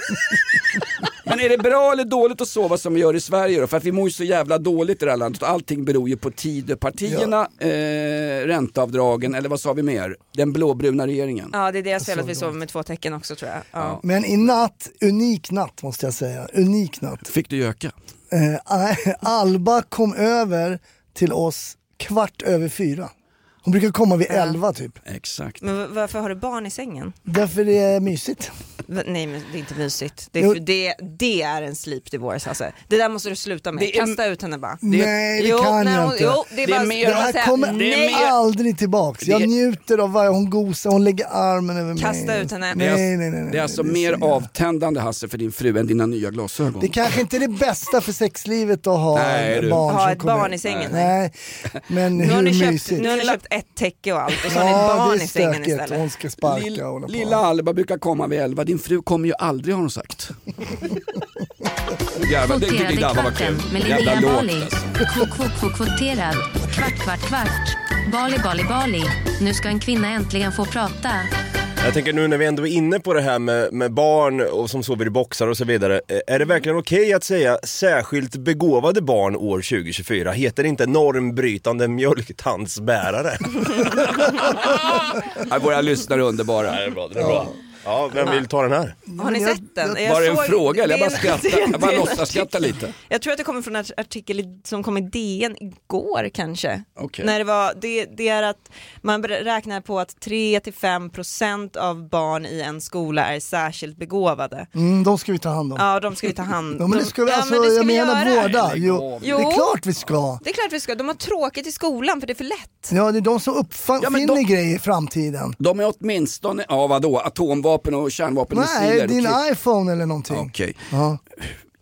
Men är det bra eller dåligt att sova som vi gör i Sverige då? För att vi mår ju så jävla dåligt i det här landet allting beror ju på Tidöpartierna, eh, ränteavdragen eller vad sa vi mer? Den blåbruna regeringen. Ja det är deras fel att vi sover med två tecken också tror jag. Ja. Men i natt, unik natt måste jag säga. Unik natt. Fick du göka? Eh, Alba kom över till oss kvart över fyra. Hon brukar komma vid elva typ. Exakt. Men varför har du barn i sängen? Därför det är mysigt. Nej men det är inte mysigt. Det, Jo. är, det, det är en sleep divorce alltså. Det där måste du sluta med. Det är- Kasta ut henne bara. Nej det Jo, kan när jag hon- inte. jo, det är Det är bara- mer- det här säga kommer nej. aldrig tillbaks. Jag Det- njuter av varje hon gosar, hon lägger armen över mig. Kasta ut henne. Det är, Nej, nej, nej, nej, det är alltså det är mer jävla- avtändande Hasse för din fru än dina nya glasögon. Det kanske inte är det bästa för sexlivet att ha Nej, du. barn Ha ett barn i sängen. Nej, men Nu har, hur ni köpt, mysigt? nu har ni köpt ett täcke och allt och så har ni Ja, barn det i är sängen stökigt. istället. Hon ska sparka och hålla på. lilla Alba brukar komma vid elva, din fru kommer ju aldrig har hon sagt. Jävlar, det tyckte Alba var kul. Jävla lågt alltså. Kvot, kvot, kvot, kvoterad. Kvart, kvart, kvart. Bali, Bali, Bali. Nu ska en kvinna äntligen få prata. Jag tänker nu när vi ändå är inne på det här med, med barn och som sover i boxar och så vidare. eh, Är det verkligen okej att säga särskilt begåvade barn år 2024? Heter det inte normbrytande mjölktandsbärare? Våra lyssnare är underbara. det är bra, det är bra. Ja, vem vill ta den här? Har ni jag- sett den? jag- Jag Var det en såg- fråga eller? Jag bara det är en- skrattar. Jag bara det är en låtsas skratta lite. Jag tror att det kommer från en artikel i- som kom i DN igår kanske. Okej. När det, var, det, det är att man ber- räknar på att 3-5% av barn i en skola är särskilt begåvade. Mm, de ska vi ta hand om. Ja, de ska vi ta hand Ja, men det ska vi, Ja, alltså, men det ska jag vi menar göra. vårda. Lägg Jo, av. det är Jo. klart vi ska. Det är klart vi ska, de har tråkigt i skolan för det är för lätt. Ja, det är de som uppfinner Ja, men de- grejer i framtiden. De är åtminstone, ja vadå, atomvapen och kärnvapenmissiler? Nej, och din krig- iPhone eller någonting. Okej. Ja.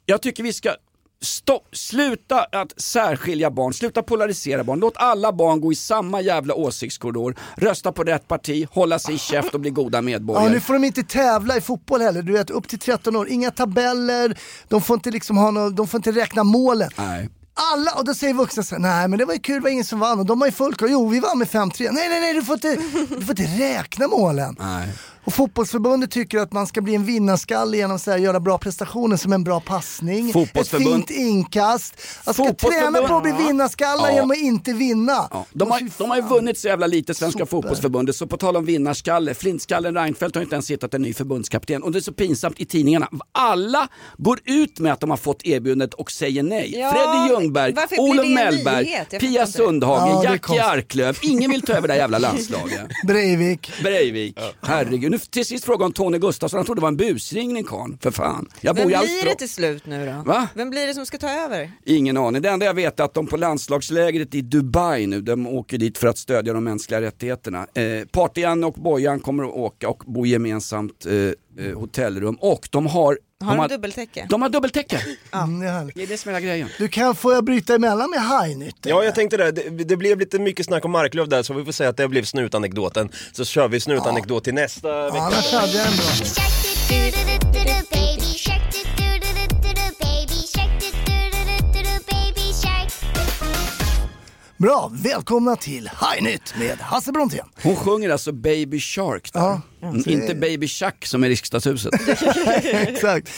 Jag tycker vi ska stopp, sluta att särskilja barn, sluta polarisera barn. Låt alla barn gå i samma jävla åsiktskorridor, rösta på rätt parti, hålla sig i käft och bli goda Ja, medborgare. nu får de inte tävla i fotboll heller. Du vet, upp till 13 år, inga tabeller, de får inte, liksom ha nå- de får inte räkna målen. Nej. Alla, och då säger vuxna så här, nej men det var ju kul, det var ingen som vann och de har ju full. Jo, vi vann med 5-3. Nej, nej, nej, du får inte, du får inte räkna målen. Nej. Och fotbollsförbundet tycker att man ska bli en vinnarskalle genom att göra bra prestationer som en bra passning, ett fint inkast. Jag ska Fotbollsförbund- träna på att bli vinnarskallar Ja. genom att inte vinna. Ja, de, har, de har ju vunnit så jävla lite, Svenska Super. fotbollsförbundet, så på tal om vinnarskalle, flintskallen Reinfeldt har inte ens hittat en ny förbundskapten och det är så pinsamt i tidningarna. Alla går ut med att de har fått erbjudandet och säger nej. Ja, Freddy Ljungberg, Olof Mellberg, Pia inte. Ja, Jackie. Arklöv. Ingen vill ta över det här jävla landslaget. Breivik. Breivik, herregud. Nu till sist fråga om Tony Gustafsson, han trodde det var en busringning karln. För fan. Jag Vem bor i blir det till slut nu då? Va? Vem blir det som ska ta över? Ingen aning. Det enda jag vet är att de på landslagslägret i Dubai nu, de åker dit för att stödja de mänskliga rättigheterna. Eh, Party-Janne och Bojan kommer att åka och bo gemensamt eh, eh, hotellrum och de har Har de har- dubbeltäcke? De har dubbeltäcke. Mm, det är. Det som är grejen. Du kan, får jag bryta emellan med hajnytt? Ja, jag tänkte det. det. Det blev lite mycket snack om Marklöv där, så vi får säga att det blev snutanekdoten. Så kör vi snutanekdot till nästa vecka. Annars hade jag en bra. Bra, välkomna till Hajnytt med Hasse Brontén. Hon sjunger alltså Baby Shark där. Ja. Mm, Inte Baby Chuck som är riksdagshuset. Exakt.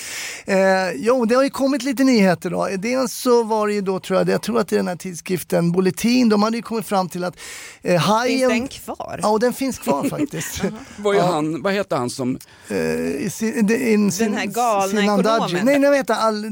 Eh, jo, det har ju kommit lite nyheter då. Dels så var det ju då, tror jag, jag tror att det är den här tidskriften Bulletin, de hade ju kommit fram till att eh, hajen... Finns den kvar? Ja, och den finns kvar faktiskt. Vad, är han, vad heter han som... Eh, i sin, de- in, sin, här galna ekonomen. Nej, nej, vad heter han?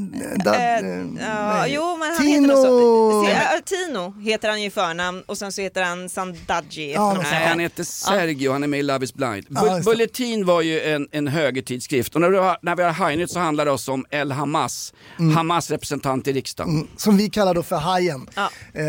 Eh, eh, nej. jo, men han Tino... heter så. Tino heter han ju i förnamn och sen så heter han Sandaggi Ja. Nej, han heter Sergio, han är med i Love is blind. Bulletin var ju en, en högertidskrift och när vi har, när vi har Hajnytt så handlar det också om El Hamas, Hamas representant i riksdagen. Mm, som vi kallar då för Hajen. Ja. Eh,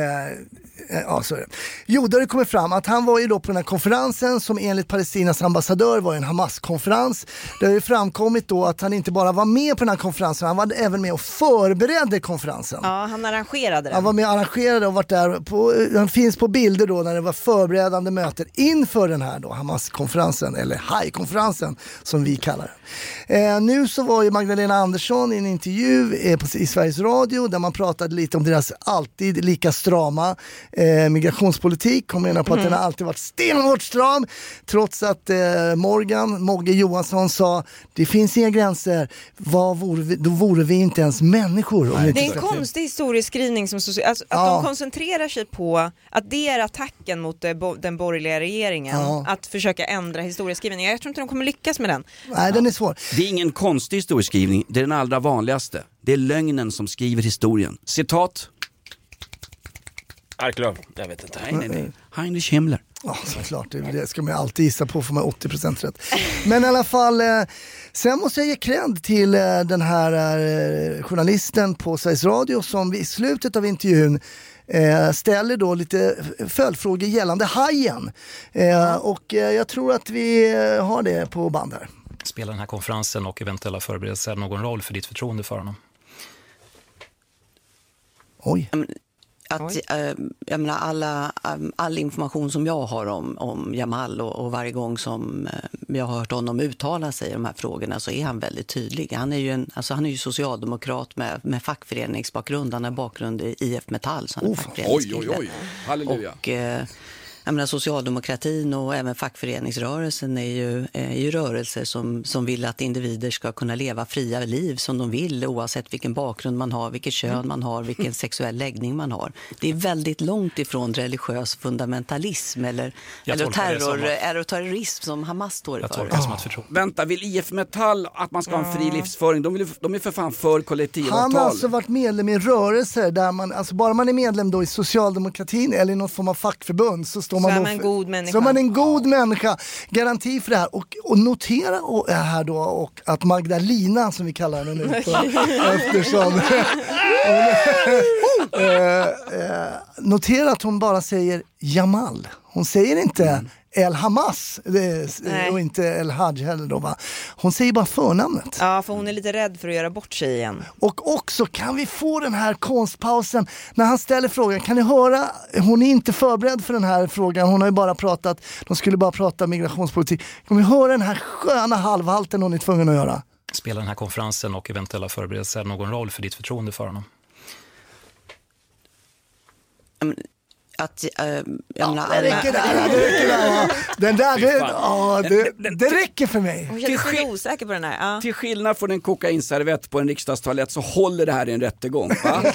ja, så är det. Jo, har det kommit fram att han var ju då på den här konferensen som enligt Palestinas ambassadör var en Hamas-konferens. Det har ju framkommit då att han inte bara var med på den här konferensen, han var även med och förberedde konferensen. Ja, han arrangerade den. Han var med och arrangerade och varit där. På, han finns på bilder då när det var förberedande möten inför den här då Hamas-konferensen, eller Haj-konferensen som vi kallar den. Eh, nu så var ju Magdalena Andersson i en intervju eh, på, i Sveriges Radio där man pratade lite om deras alltid lika strama eh, migrationspolitik. Hon menar på att den har alltid varit stenhårt stram trots att eh, Morgan, Mogge Johansson sa det finns inga gränser, Vad vore vi, då vore vi inte ens människor. Om Det är en släppte in." konstig historieskrivning som alltså, att Ja. de koncentrerar sig på att det är attacken mot eh, bo- den borgerliga regeringen, Ja. att försöka ändra historieskrivningen. Jag tror inte de kommer lyckas med den. Nej, den är svår. Det är ingen konstig historieskrivning, det är den allra vanligaste. Det är lögnen som skriver historien. Citat. Arklöv, jag vet inte. Nej, nej, nej. Heinrich Himmler. Ja, såklart. Det, ska man ju alltid gissa på får man 80% rätt. Men i alla fall, eh, sen måste jag ge cred till eh, den här eh, journalisten på Sveriges Radio som i slutet av intervjun ställer då lite följdfrågor gällande hajen. Och jag tror att vi har det på band här. Spelar den här konferensen och eventuella förberedelser någon roll för ditt förtroende för honom? Oj. Att, eh, jag menar, alla, um, all information som jag har om, om Jamal och, och varje gång som eh, jag har hört honom uttala sig i de här frågorna så är han väldigt tydlig. Han är ju, en, alltså han är ju socialdemokrat med, med fackföreningsbakgrund. Han har bakgrund i IF Metall. Så han är Oj, fackföreningskille. oj, oj. Halleluja. Och, eh, jag menar, socialdemokratin och även fackföreningsrörelsen är ju, är ju rörelser som, som vill att individer ska kunna leva fria liv som de vill oavsett vilken bakgrund man har, vilket kön man har, vilken sexuell läggning man har. Det är väldigt långt ifrån religiös fundamentalism eller, Jag eller terror, att- eller terrorism som Hamas står Jag för. det som att förtroende. Vänta, vill IF Metall att man ska ha en fri livsföring? De, vill, de är för fan för kollektivavtal. Han har alltså varit medlem i rörelser där man, alltså bara man är medlem då i socialdemokratin eller i någon form av fackförbund så står Så man är man en god människa. Så är man en god människa. Garanti för det här. Och, och notera och, här då och att Magdalena som vi kallar henne nu eftersom eh, eh, Notera att hon bara säger Jamal. Hon säger inte El Hamas Nej. och inte El Haj heller då va. Hon säger bara förnamnet. Ja, för hon är lite rädd för att göra bort sig igen. Och också kan vi få den här konstpausen när han ställer frågan. Kan ni höra? Hon är inte förberedd för den här frågan. Hon har ju bara pratat, de skulle bara prata migrationspolitik. Kan vi höra den här sköna halvhalten hon är tvungen att göra? Spelar den här konferensen och eventuella förberedelser någon roll för ditt förtroende för honom? Att, eh, jag menar, Det räcker där, det räcker där. Ja. Den där, det, ja, det, det räcker för mig. Hon känner sig osäker på den här. Ja. Till skillnad från en kokainservett på en riksdagstoalett så håller det här i en rättegång. Va?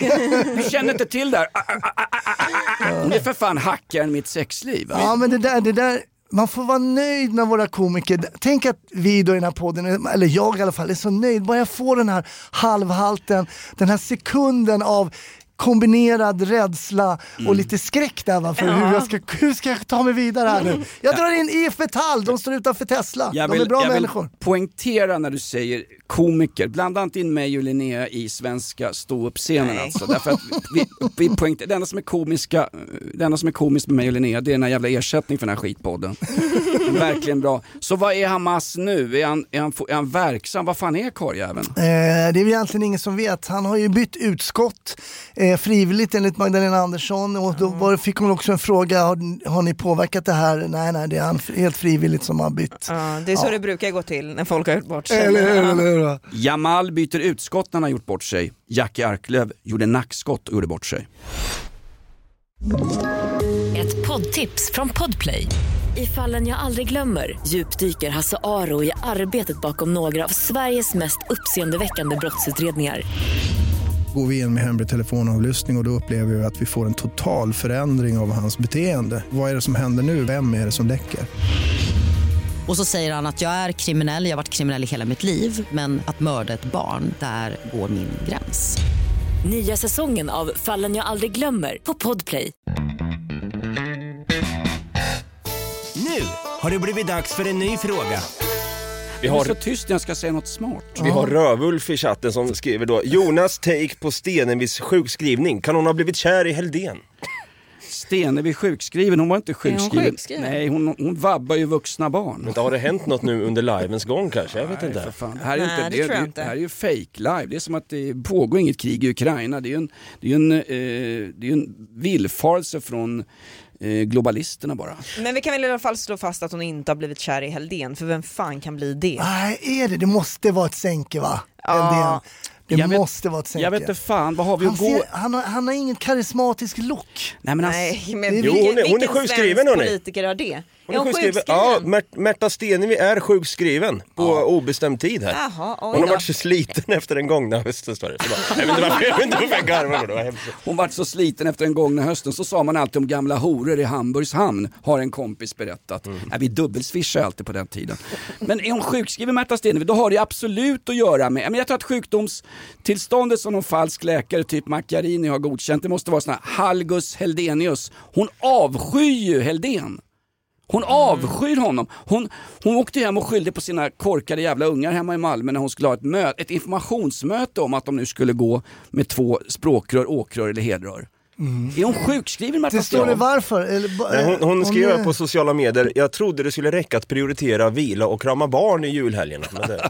Du känner inte till det här. Ah, ah, ah, ah, är för fan hackaren mitt sexliv. va? Ja men det där, det där, man får vara nöjd med våra komiker. Tänk att vi då i den här podden, eller jag i alla fall, är så nöjd. Bara jag får den här halvhalten, den här sekunden av kombinerad rädsla och lite skräck där va, för hur, jag ska, hur ska jag ta mig vidare här nu? Jag drar in IF Metall, de står utanför Tesla. Jag de är vill, bra jag vill människor. poängtera när du säger komiker. Blanda inte in mig och Linnea i svenska ståuppscenen alltså. Därför att vi, vi poängter, det, enda som är komiska, det enda som är komiskt med mig och Linnea det är den här jävla ersättning för den här skitpodden. Verkligen bra. Så vad är Hamas nu? Är han, är han, är han verksam? Vad fan är karljäveln? Eh, det är väl egentligen ingen som vet. Han har ju bytt utskott eh, frivilligt enligt Magdalena Andersson och då var, fick hon också en fråga, har, har ni påverkat det här? Nej, nej, det är han helt frivilligt som har bytt. Ja, det är så det brukar gå till när folk har gjort bort sig. Eller Ja. eller hur? Jamal byter utskott när han har gjort bort sig. Jackie Arklöv gjorde nackskott och gjorde bort sig. Ett poddtips från Podplay. I fallen jag aldrig glömmer djupdyker Hasse Aro i arbetet bakom några av Sveriges mest uppseendeväckande brottsutredningar. Går vi in med hemlig telefonavlyssning och, och då upplever vi att vi får en total förändring av hans beteende. Vad är det som händer nu? Vem är det som läcker? Och så säger han att jag är kriminell, jag har varit kriminell i hela mitt liv men att mörda ett barn, där går min gräns. Nya säsongen av Fallen jag aldrig glömmer på Podplay. Nu har det blivit dags för en ny fråga. Vi Jag har, är så tyst när jag ska säga något smart. vi har Rövulf i chatten som skriver då Jonas take på Stenevis sjukskrivning. Kan hon ha blivit kär i Heldén? Stenevi sjukskriven, hon var inte Är hon sjukskriven. sjukskriven? Nej, hon, hon vabbar ju vuxna barn. Vänta, har det hänt något nu under livens gång kanske? Jag vet Nej, för inte. fan. Det här är ju Nej, inte, det det, tror jag det, inte. det här är ju fake live. Det är som att det pågår inget krig i Ukraina. Det är ju en, det är en, eh, det är en villfarelse från eh, globalisterna bara. Men vi kan väl i alla fall slå fast att hon inte har blivit kär i Heldén, för vem fan kan bli det? Nej, är det? Det måste vara ett sänke va? Ja. Eldén. Det Jag vet- måste vara ett sänke. Jag vet inte fan, vad har vi han, att gå... ser, han, har, han har ingen karismatisk look. Nej men alltså, Nej, men Jo, vilken, hon är- hon är vilken sjukskriven, svensk hörni. politiker har det? Hon är sjukskriven. Ja, Märt- Märta Stenevi är sjukskriven på obestämd tid här. Jaha, Hon har varit så sliten efter den gångna hösten står det. Förlåt. Jag vet inte varför jag, inte varför jag garvar hon vart så sliten efter den gångna hösten, så sa man alltid om gamla horor i Hamburgs hamn, har en kompis berättat. Mm. Nej, vi dubbelswishade alltid på den tiden. Men är hon sjukskriven Märta Stenevi, då har det absolut att göra med, men jag tror att sjukdomstillståndet som någon falsk läkare, typ Macchiarini har godkänt, det måste vara här Halgus Heldenius. Hon avskyr ju Heldén. Hon avskyr honom. Hon, hon åkte hem och skyllde på sina korkade jävla ungar hemma i Malmö när hon skulle ha ett, mö- ett informationsmöte om att de nu skulle gå med två språkrör, åkrör eller hedrör. Är hon sjukskriven Märta Det står det varför. Eller, Nej, hon, hon skrev är- på sociala medier, jag trodde det skulle räcka att prioritera vila och krama barn i julhelgerna. Men det,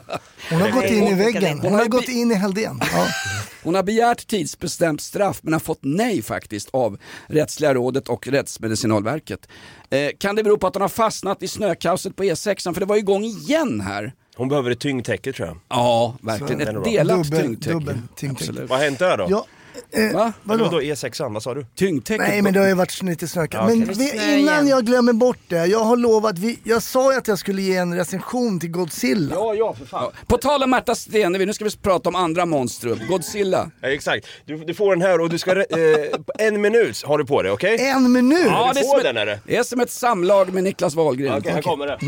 Hon har gått in i väggen. Hon har gått in i Heldén. Ja. Hon har begärt tidsbestämt straff men har fått nej faktiskt av Rättsliga rådet och Rättsmedicinalverket. Eh, kan det bero på att hon har fastnat i snökaoset på E6? För det var igång igen här. hon behöver ett tyngdtäcke tror jag. Ja, verkligen. Ett delat Dubbel- tyngdtäcke. dubbel tyngdtäcke. Absolut. Vad har hänt där då? Ja, eh, Va? Vadå? vadå E6an, vad sa du? Tyngdtäcket? Nej men det har ju varit lite snökat. Ja, Men okej. vi, innan igen. jag glömmer bort det, jag har lovat, vi, jag sa ju att jag skulle ge en recension till Godzilla. Ja, ja för fan. På tal om Märta Stenevi, nu ska vi prata om andra monstrum. Godzilla. Ja, exakt, du, du får den här och du ska, eh, på en minut har du på dig, okej? En minut? Ja, det, är du som får den, är det? det är som ett samlag med Niklas Wahlgren. Okej, här kommer det.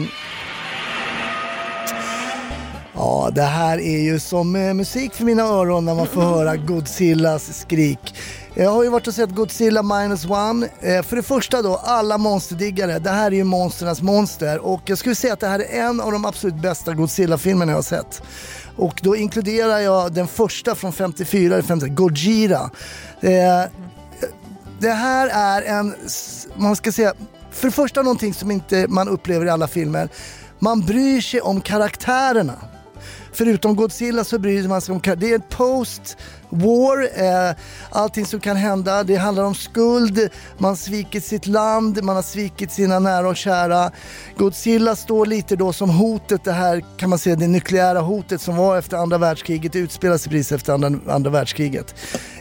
Ja, det här är ju som eh, musik för mina öron när man får höra Godzillas skrik. Jag har ju varit och sett Godzilla minus one. Eh, för det första då, alla monsterdiggare. Det här är ju monsternas monster och jag skulle säga att det här är en av de absolut bästa Godzilla-filmerna jag har sett. Och då inkluderar jag den första från 54, eller 50, Gojira. Eh, det här är en, man ska säga, för det första någonting som inte man upplever i alla filmer. Man bryr sig om karaktärerna. Förutom Godzilla så bryr man sig om Det är ett post-war, eh, allting som kan hända. Det handlar om skuld, man har svikit sitt land, man har svikit sina nära och kära. Godzilla står lite då som hotet, det här kan man säga det nukleära hotet som var efter andra världskriget, det utspelar sig precis efter andra, andra världskriget.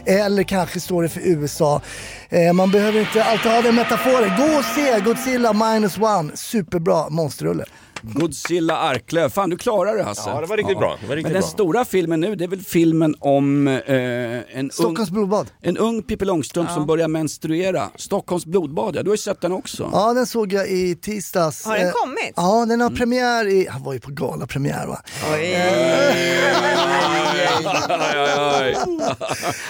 Eller kanske står det för USA. Eh, man behöver inte alltid ha den metaforen. Gå och se Godzilla minus one, superbra monsterrulle. Godzilla Arklöv. Fan du klarar det Hasse. Ja, det var riktigt bra. Det var riktigt Men den bra. stora filmen nu, det är väl filmen om eh, en, Stockholms ung, blodbad. en ung Pippi Långstrump som börjar menstruera. Stockholms blodbad, ja. Du har ju sett den också. Ja, den såg jag i tisdags. Har den Eh, kommit? Ja, den har premiär i, han var ju på galapremiär va? Oj.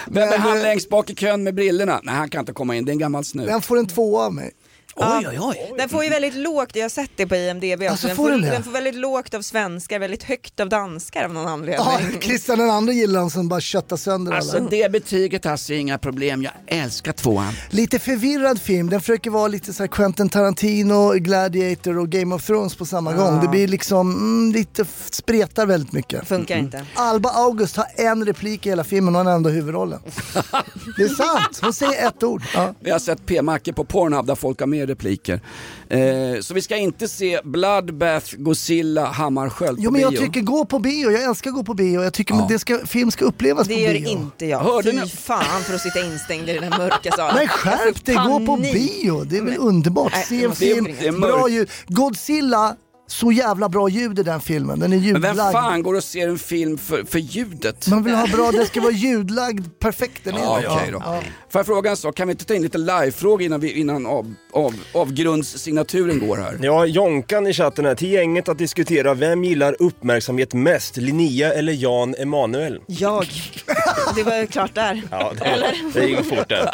Vem är han längst bak i kön med brillorna? Nej, han kan inte komma in. Det är en gammal snut. Den får en tvåa av mig. Oj, oj, oj. Den får ju väldigt lågt, jag har sett det på IMDB också, Alltså, den, får den får väldigt lågt av svenskar, väldigt högt av danskar av någon anledning. Ja, Christian den andra gillar han som bara köttar sönder Alltså alla. det betyget Hasse är inga problem, jag älskar tvåan. Lite förvirrad film, den försöker vara lite så här Quentin Tarantino, Gladiator och Game of Thrones på samma Ja. gång. Det blir liksom mm, lite spretar väldigt mycket. Funkar inte. Alba August har en replik i hela filmen och hon har ändå huvudrollen. det är sant, hon säger ett ord. Ja. Vi har sett p-mackor på Pornhub där folk har mer repliker. Eh, så vi ska inte se Bloodbath, Godzilla, Hammarskjöld Jo på men jag bio. tycker gå på bio, jag älskar gå på bio. Jag tycker det ska, film ska upplevas Det på gör bio. inte jag. Hörde Fy ni- fan för att sitta instängd i den här mörka salen. Men skärp dig, gå på Panik. bio. Det är väl underbart. Nej, Se det en film, det bra ljud. Godzilla, så jävla bra ljud i den filmen. Den är Men ljudlagd. vem fan går och ser en film för, för ljudet? Man vill ha bra, den ska vara ljudlagd perfekt. Den är Ja, det. okej då. Ja. Får jag fråga en sak, kan vi inte ta in lite live-frågor innan, vi, innan av, av, avgrundssignaturen går här? Ja, Jonkan i chatten här. Till gänget att diskutera vem gillar uppmärksamhet mest? Linnea eller Jan Emanuel? Jag. Det var ju klart där. Ja, det, det gick fort där.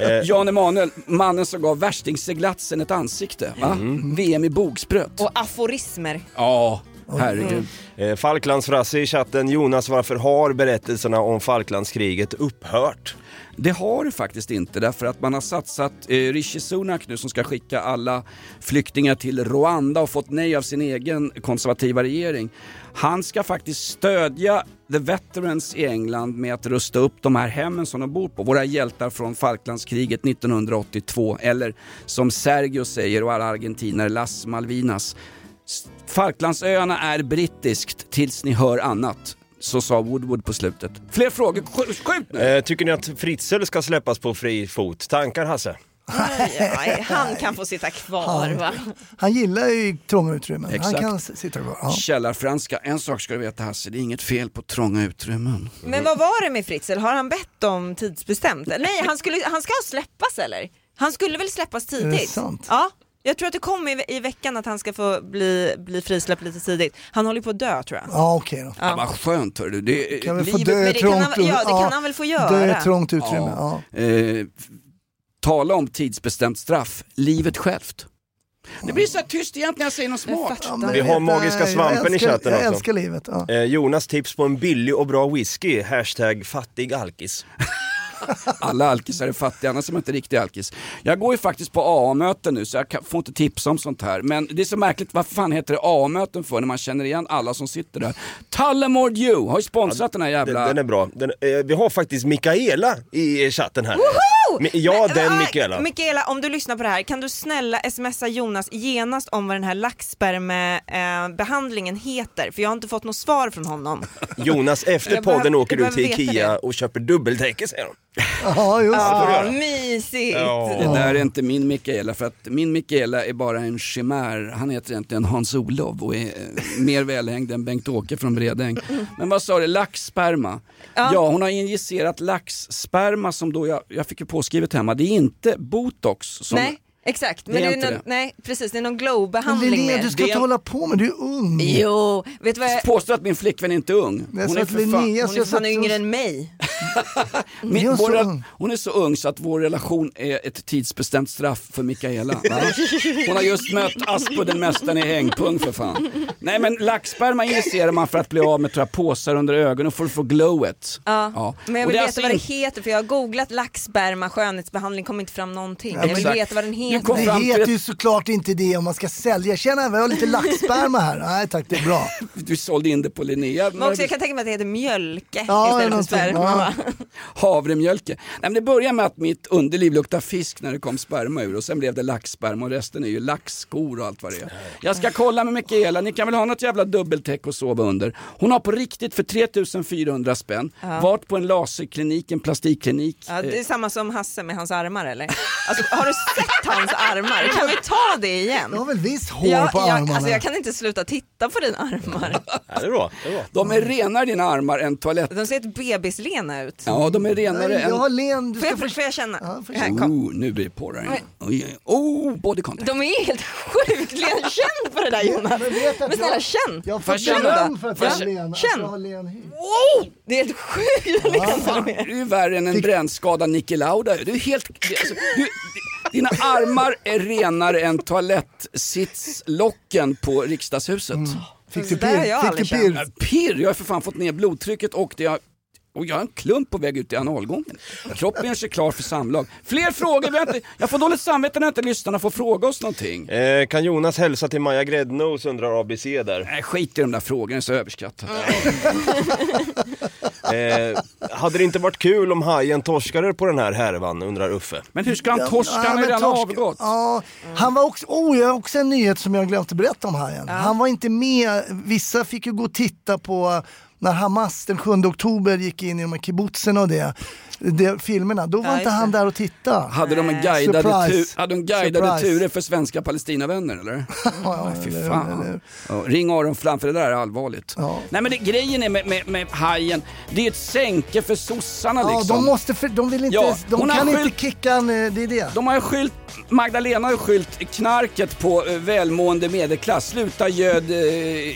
Eh, Jan Emanuel, mannen som gav värstingsseglatsen ett ansikte. Va? Mm. VM i bogspröt. Och aforismer. Ja, herregud. Eh, Falklandsfrasse i chatten. Jonas, varför har berättelserna om Falklandskriget upphört? Det har det faktiskt inte därför att man har satsat eh, Rishi Sunak nu som ska skicka alla flyktingar till Rwanda och fått nej av sin egen konservativa regering. Han ska faktiskt stödja the veterans i England med att rusta upp de här hemmen som de bor på. Våra hjältar från Falklandskriget 1982 eller som Sergio säger och alla argentinare Las Malvinas. Falklandsöarna är brittiskt tills ni hör annat. Så sa Woodward på slutet. Fler frågor? Skjut nu! Eh, tycker ni att Fritzl ska släppas på fri fot? Tankar Hasse? Nej, han kan få sitta kvar Han- va? Han gillar ju trånga utrymmen. Exakt. Han kan sitta kvar. Ja. Källarfranska, en sak ska du veta Hasse, det är inget fel på trånga utrymmen. Men vad var det med Fritzl? Har han bett om tidsbestämt? Nej, han, skulle, han ska släppas eller? Han skulle väl släppas Är tidigt? det sant? Ja. Jag tror att det kom i, i veckan att han ska få bli, bli frisläppt lite tidigt. Han håller på att dö tror jag. Ja okej då. Ja. Vad skönt hörru. Det, Kan få dö det kan han- ja, det kan han väl få göra. Dö i trångt utrymme. Ja. Eh, f- tala om tidsbestämt straff, livet självt. Det blir så här tyst egentligen när jag säger något smart. Ja, Vi har magiska jag svampen i älskar- chatten Jag också. älskar livet. Ja. Eh, Jonas tips på en billig och bra whisky. Hashtag fattig alkis. Alla alkisar är fattiga, annars är man inte riktig alkis. Jag går ju faktiskt på AA-möten nu så jag får inte tips om sånt här. Men det är så märkligt, vad fan heter det AA-möten för när man känner igen alla som sitter där? Tullamore Dew har ju sponsrat den här Den, jävla... den är bra. Den, eh, vi har faktiskt Mikaela i chatten här. Mi- Ja, Men, den ah, Mikaela. Mikaela, om du lyssnar på det här, kan du snälla smsa Jonas genast om vad den här laxspermebehandlingen heter? För jag har inte fått något svar från honom. Jonas, efter Jag podden åker jag du till Ikea det. och köper dubbeldäck säger de. Ja, just det. göra. mysigt! Det där är inte min Mikaela för att min Mikaela är bara en chimär. Han heter egentligen Hans-Olof och är eh, mer välhängd än Bengt-Åke från Bredäng. Men vad sa du, laxsperma? Ja. Ja. hon har injicerat laxsperma som då jag, jag fick ju påskrivet hemma. Det är inte botox. Som, Nej, exakt. Men Det det är är inte någon, det. nej, precis, det är någon glow-behandling Linnea, med. du ska Det- inte hålla på med, du är ung. Jo, vet du vad jag... Påstår att min flickvän inte är ung. Hon är för fan, Linnea Hon ska är fan sätta yngre än mig. min, Är vår, hon är så ung så att vår relation är ett tidsbestämt straff för Mikaela. Va? Hon har just mött Aspudden Mästaren i hängpung för fan. Nej men laxsperma injicerar man för att bli av med tror jag, påsar under ögonen för att få glowet. Ja. Men jag Och vill det är veta alltså vad det heter för jag har googlat laxsperma skönhetsbehandling, kommer inte fram någonting. jag vill veta vad den heter. kom Det heter ju såklart inte det om man ska sälja. Tjena, vi har lite laxsperma här. Nej tack, det är bra. Du sålde in det på Linnea. Men också, jag kan tänka mig att det heter mjölke Ja, istället för sperma. Ja. Havremjölke. Nej, men det började med att mitt underliv luktade fisk när det kom sperma ur och sen blev det laxsperma och resten är ju laxskor och allt vad det är. Jag ska kolla med Mikaela, ni kan väl ha något jävla dubbeltäck att sova under. Hon har på riktigt för 3400 spänn Ja. varit på en laserklinik, en plastikklinik. Ja, det är Eh, samma som Hasse med hans armar eller? Alltså, har du sett hans armar? Kan vi ta det igen? Du har väl visst hår Ja, på jag, armarna? alltså, jag kan inte sluta titta på dina armar. Ja, det är bra. Det är bra. De är renare dina armar än toalett. De ser ett bebislena ut. Ja, de är renare Nej, jag har än... len... Du Får jag, få... får jag känna? Ja, får kom. Oh, nu blir det. Oj, oj. Oh, body contact. De är helt sjukt len. Känn på det där Jonas. Men snälla jag- känn. Jag Får får jag känna beröm för att Får jag är len. känn? Len. Oh, det är helt sjukt lena de är. Du är värre än en brännskadad Niki Lauda. Du är helt... Du, alltså, du, Dina armar är renare än toalettsitslocken på riksdagshuset. Fick du Det där har pirr? jag Fick du pirr? Äh, Pirr, jag har för fan fått ner blodtrycket och det har och jag har en klump på väg ut i analgången. Kroppen gör sig klar för samlag. Fler frågor? Vi inte, jag får dåligt samvete när inte lyssnarna får fråga oss någonting. Eh, kan Jonas hälsa till Maja Gräddnos undrar ABC där. Nej, skit i de där frågorna, det är så överskattat. Eh, hade det inte varit kul om Hajen torskade på den här härvan undrar Uffe. Men hur ska han torska? Han har men redan torsk- avgått. Ja, han var också, oh, jag har också en nyhet som jag glömt att berätta om Hajen. Han var inte med, vissa fick ju gå och titta på när Hamas den 7 oktober gick in i de här kibbutzen och det, det filmerna. Då var Ja, inte han där och tittade. Hade de en guidade, Surprise. tu- hade de guidade Surprise. turer för svenska Palestinavänner eller? ja, Fy eller- fan. eller- Ja, ring Aron Flam för det där är allvarligt. Ja. Nej men det, grejen är med, med, med hajen, det är ett sänke för sossarna Ja, liksom. de måste, för, de vill inte, Ja, de kan skylt- inte kicka en, eh, det är det. De har ju skylt, Magdalena har ju skylt knarket på eh, välmående medelklass. Sluta göd eh,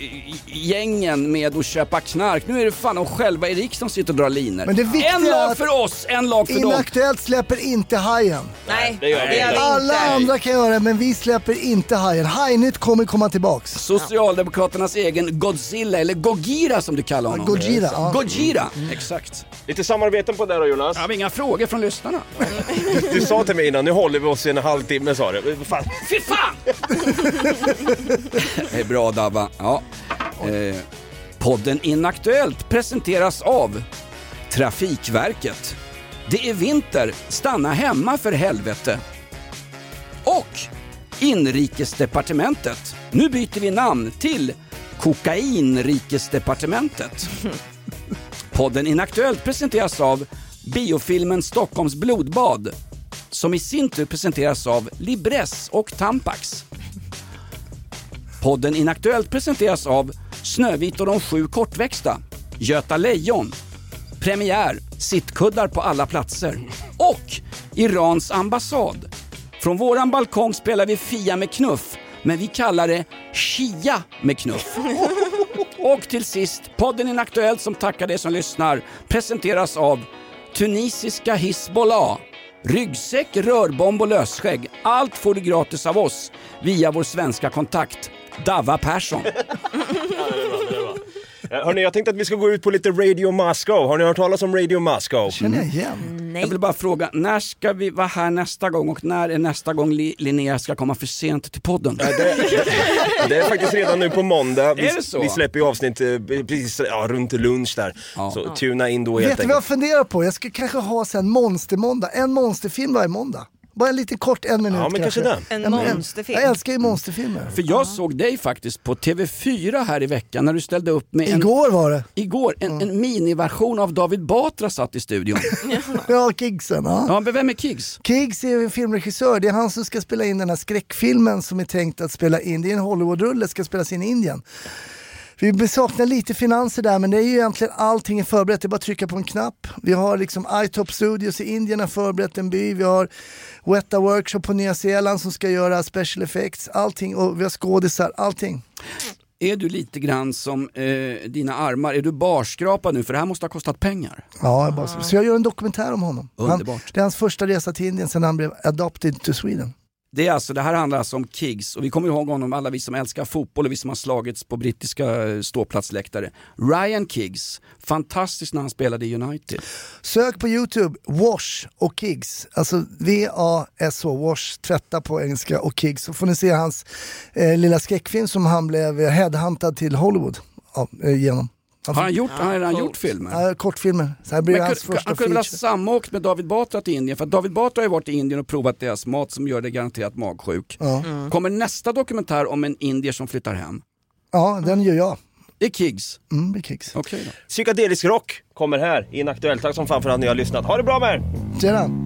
gängen med att köpa knark. Nu är det fan de själva i riksdagen som sitter och drar linor. Men det viktiga en lag att för oss, en lag för dem. Inaktuellt släpper inte Hajen. Nej, det gör vi inte. Alla andra kan göra det, men vi släpper inte Hajen. Hajnytt kommer komma tillbaks. Socialdemokraternas egen Godzilla, eller Gojira som du kallar honom. Gojira, ja. Gojira, exakt. Lite samarbeten på det då Jonas. Jag har inga frågor från lyssnarna. Du, du sa till mig innan, nu håller vi oss i en halvtimme sa du. Fan. Fy fan! det är bra Dabba. Ja. Eh, podden Inaktuellt presenteras av Trafikverket. Det är vinter, stanna hemma för helvete. Och Inrikesdepartementet. Nu byter vi namn till Kokainrikesdepartementet. Podden Inaktuellt presenteras av biofilmen Stockholms blodbad som i sin tur presenteras av Libress och Tampax. Podden Inaktuellt presenteras av Snövit och de sju kortväxta, Göta Lejon, Premiär, sittkuddar på alla platser och Irans ambassad. Från våran balkong spelar vi Fia med knuff, men vi kallar det Shia med knuff. Och till sist, podden Inaktuellt som tackar dig som lyssnar presenteras av tunisiska Hizbollah. Ryggsäck, rörbomb och lösskägg. Allt får du gratis av oss via vår svenska kontakt, Dava Persson. Eh, Hörni, jag tänkte att vi ska gå ut på lite Radio Moscow. Har ni hört talas om Radio Moscow? Känner jag igen. Jag vill bara fråga, när ska vi vara här nästa gång och när är nästa gång Li- Linnea ska komma för sent till podden? Det är faktiskt redan nu på måndag. Vi, Är det så? vi släpper ju avsnitt eh, precis ja, runt lunch där. Så tuna in då helt Vet du vad jag funderar på? Jag ska kanske ha sen monstermåndag, en monsterfilm varje måndag. Bara en liten kort, en minut Ja, men kanske det. En Ja, men monsterfilm. Jag älskar ju monsterfilmer. För jag såg dig faktiskt på TV4 här i veckan när du ställde upp med en... Igår var det. Igår, en, en miniversion av David Batra satt i studion. Ja, Kiggsen. Ja. Ja, men vem är Kiggs? Kiggs är en filmregissör, det är han som ska spela in den här skräckfilmen som är tänkt att spela in, det är en Hollywoodrulle, ska spelas in i Indien. Vi saknar lite finanser där men det är ju egentligen allting är förberett, det är bara att trycka på en knapp. Vi har liksom iTop Studios i Indien har förberett en by, vi har Weta Workshop på Nya Zeeland som ska göra special effects, allting och vi har skådisar, allting. Är du lite grann som eh, dina armar, är du barskrapad nu? För det här måste ha kostat pengar. Ja, jag bara, så jag gör en dokumentär om honom. Han, Underbart. det är hans första resa till Indien sedan han blev adopted to Sweden. Det, är alltså, det här handlar alltså om Kiggs och vi kommer ihåg honom, alla vi som älskar fotboll och vi som har slagits på brittiska eh, ståplatsläktare. Ryan Kiggs, fantastiskt när han spelade i United. Sök på Youtube, Wash och Kiggs. Alltså V-A-S-H, Wash, tvätta på engelska och Kiggs. Så får ni se hans eh, lilla skräckfilm som han blev headhuntad till Hollywood ja, eh, genom. Har han gjort, han har redan gjort filmer? Ja, kortfilmer. Så här blir Men hans första han kunde väl ha samåkt med David Batra till Indien? För att David Batra har ju varit i Indien och provat deras mat som gör dig garanterat magsjuk. Ja. Mm. Kommer nästa dokumentär om en indier som flyttar hem? Ja, den gör jag. Det är Kiggs? Mm, är Kiggs. Då. Psykedelisk rock kommer här i en aktuell. Tack som fan för att ni har lyssnat. Ha det bra med er! Tjena!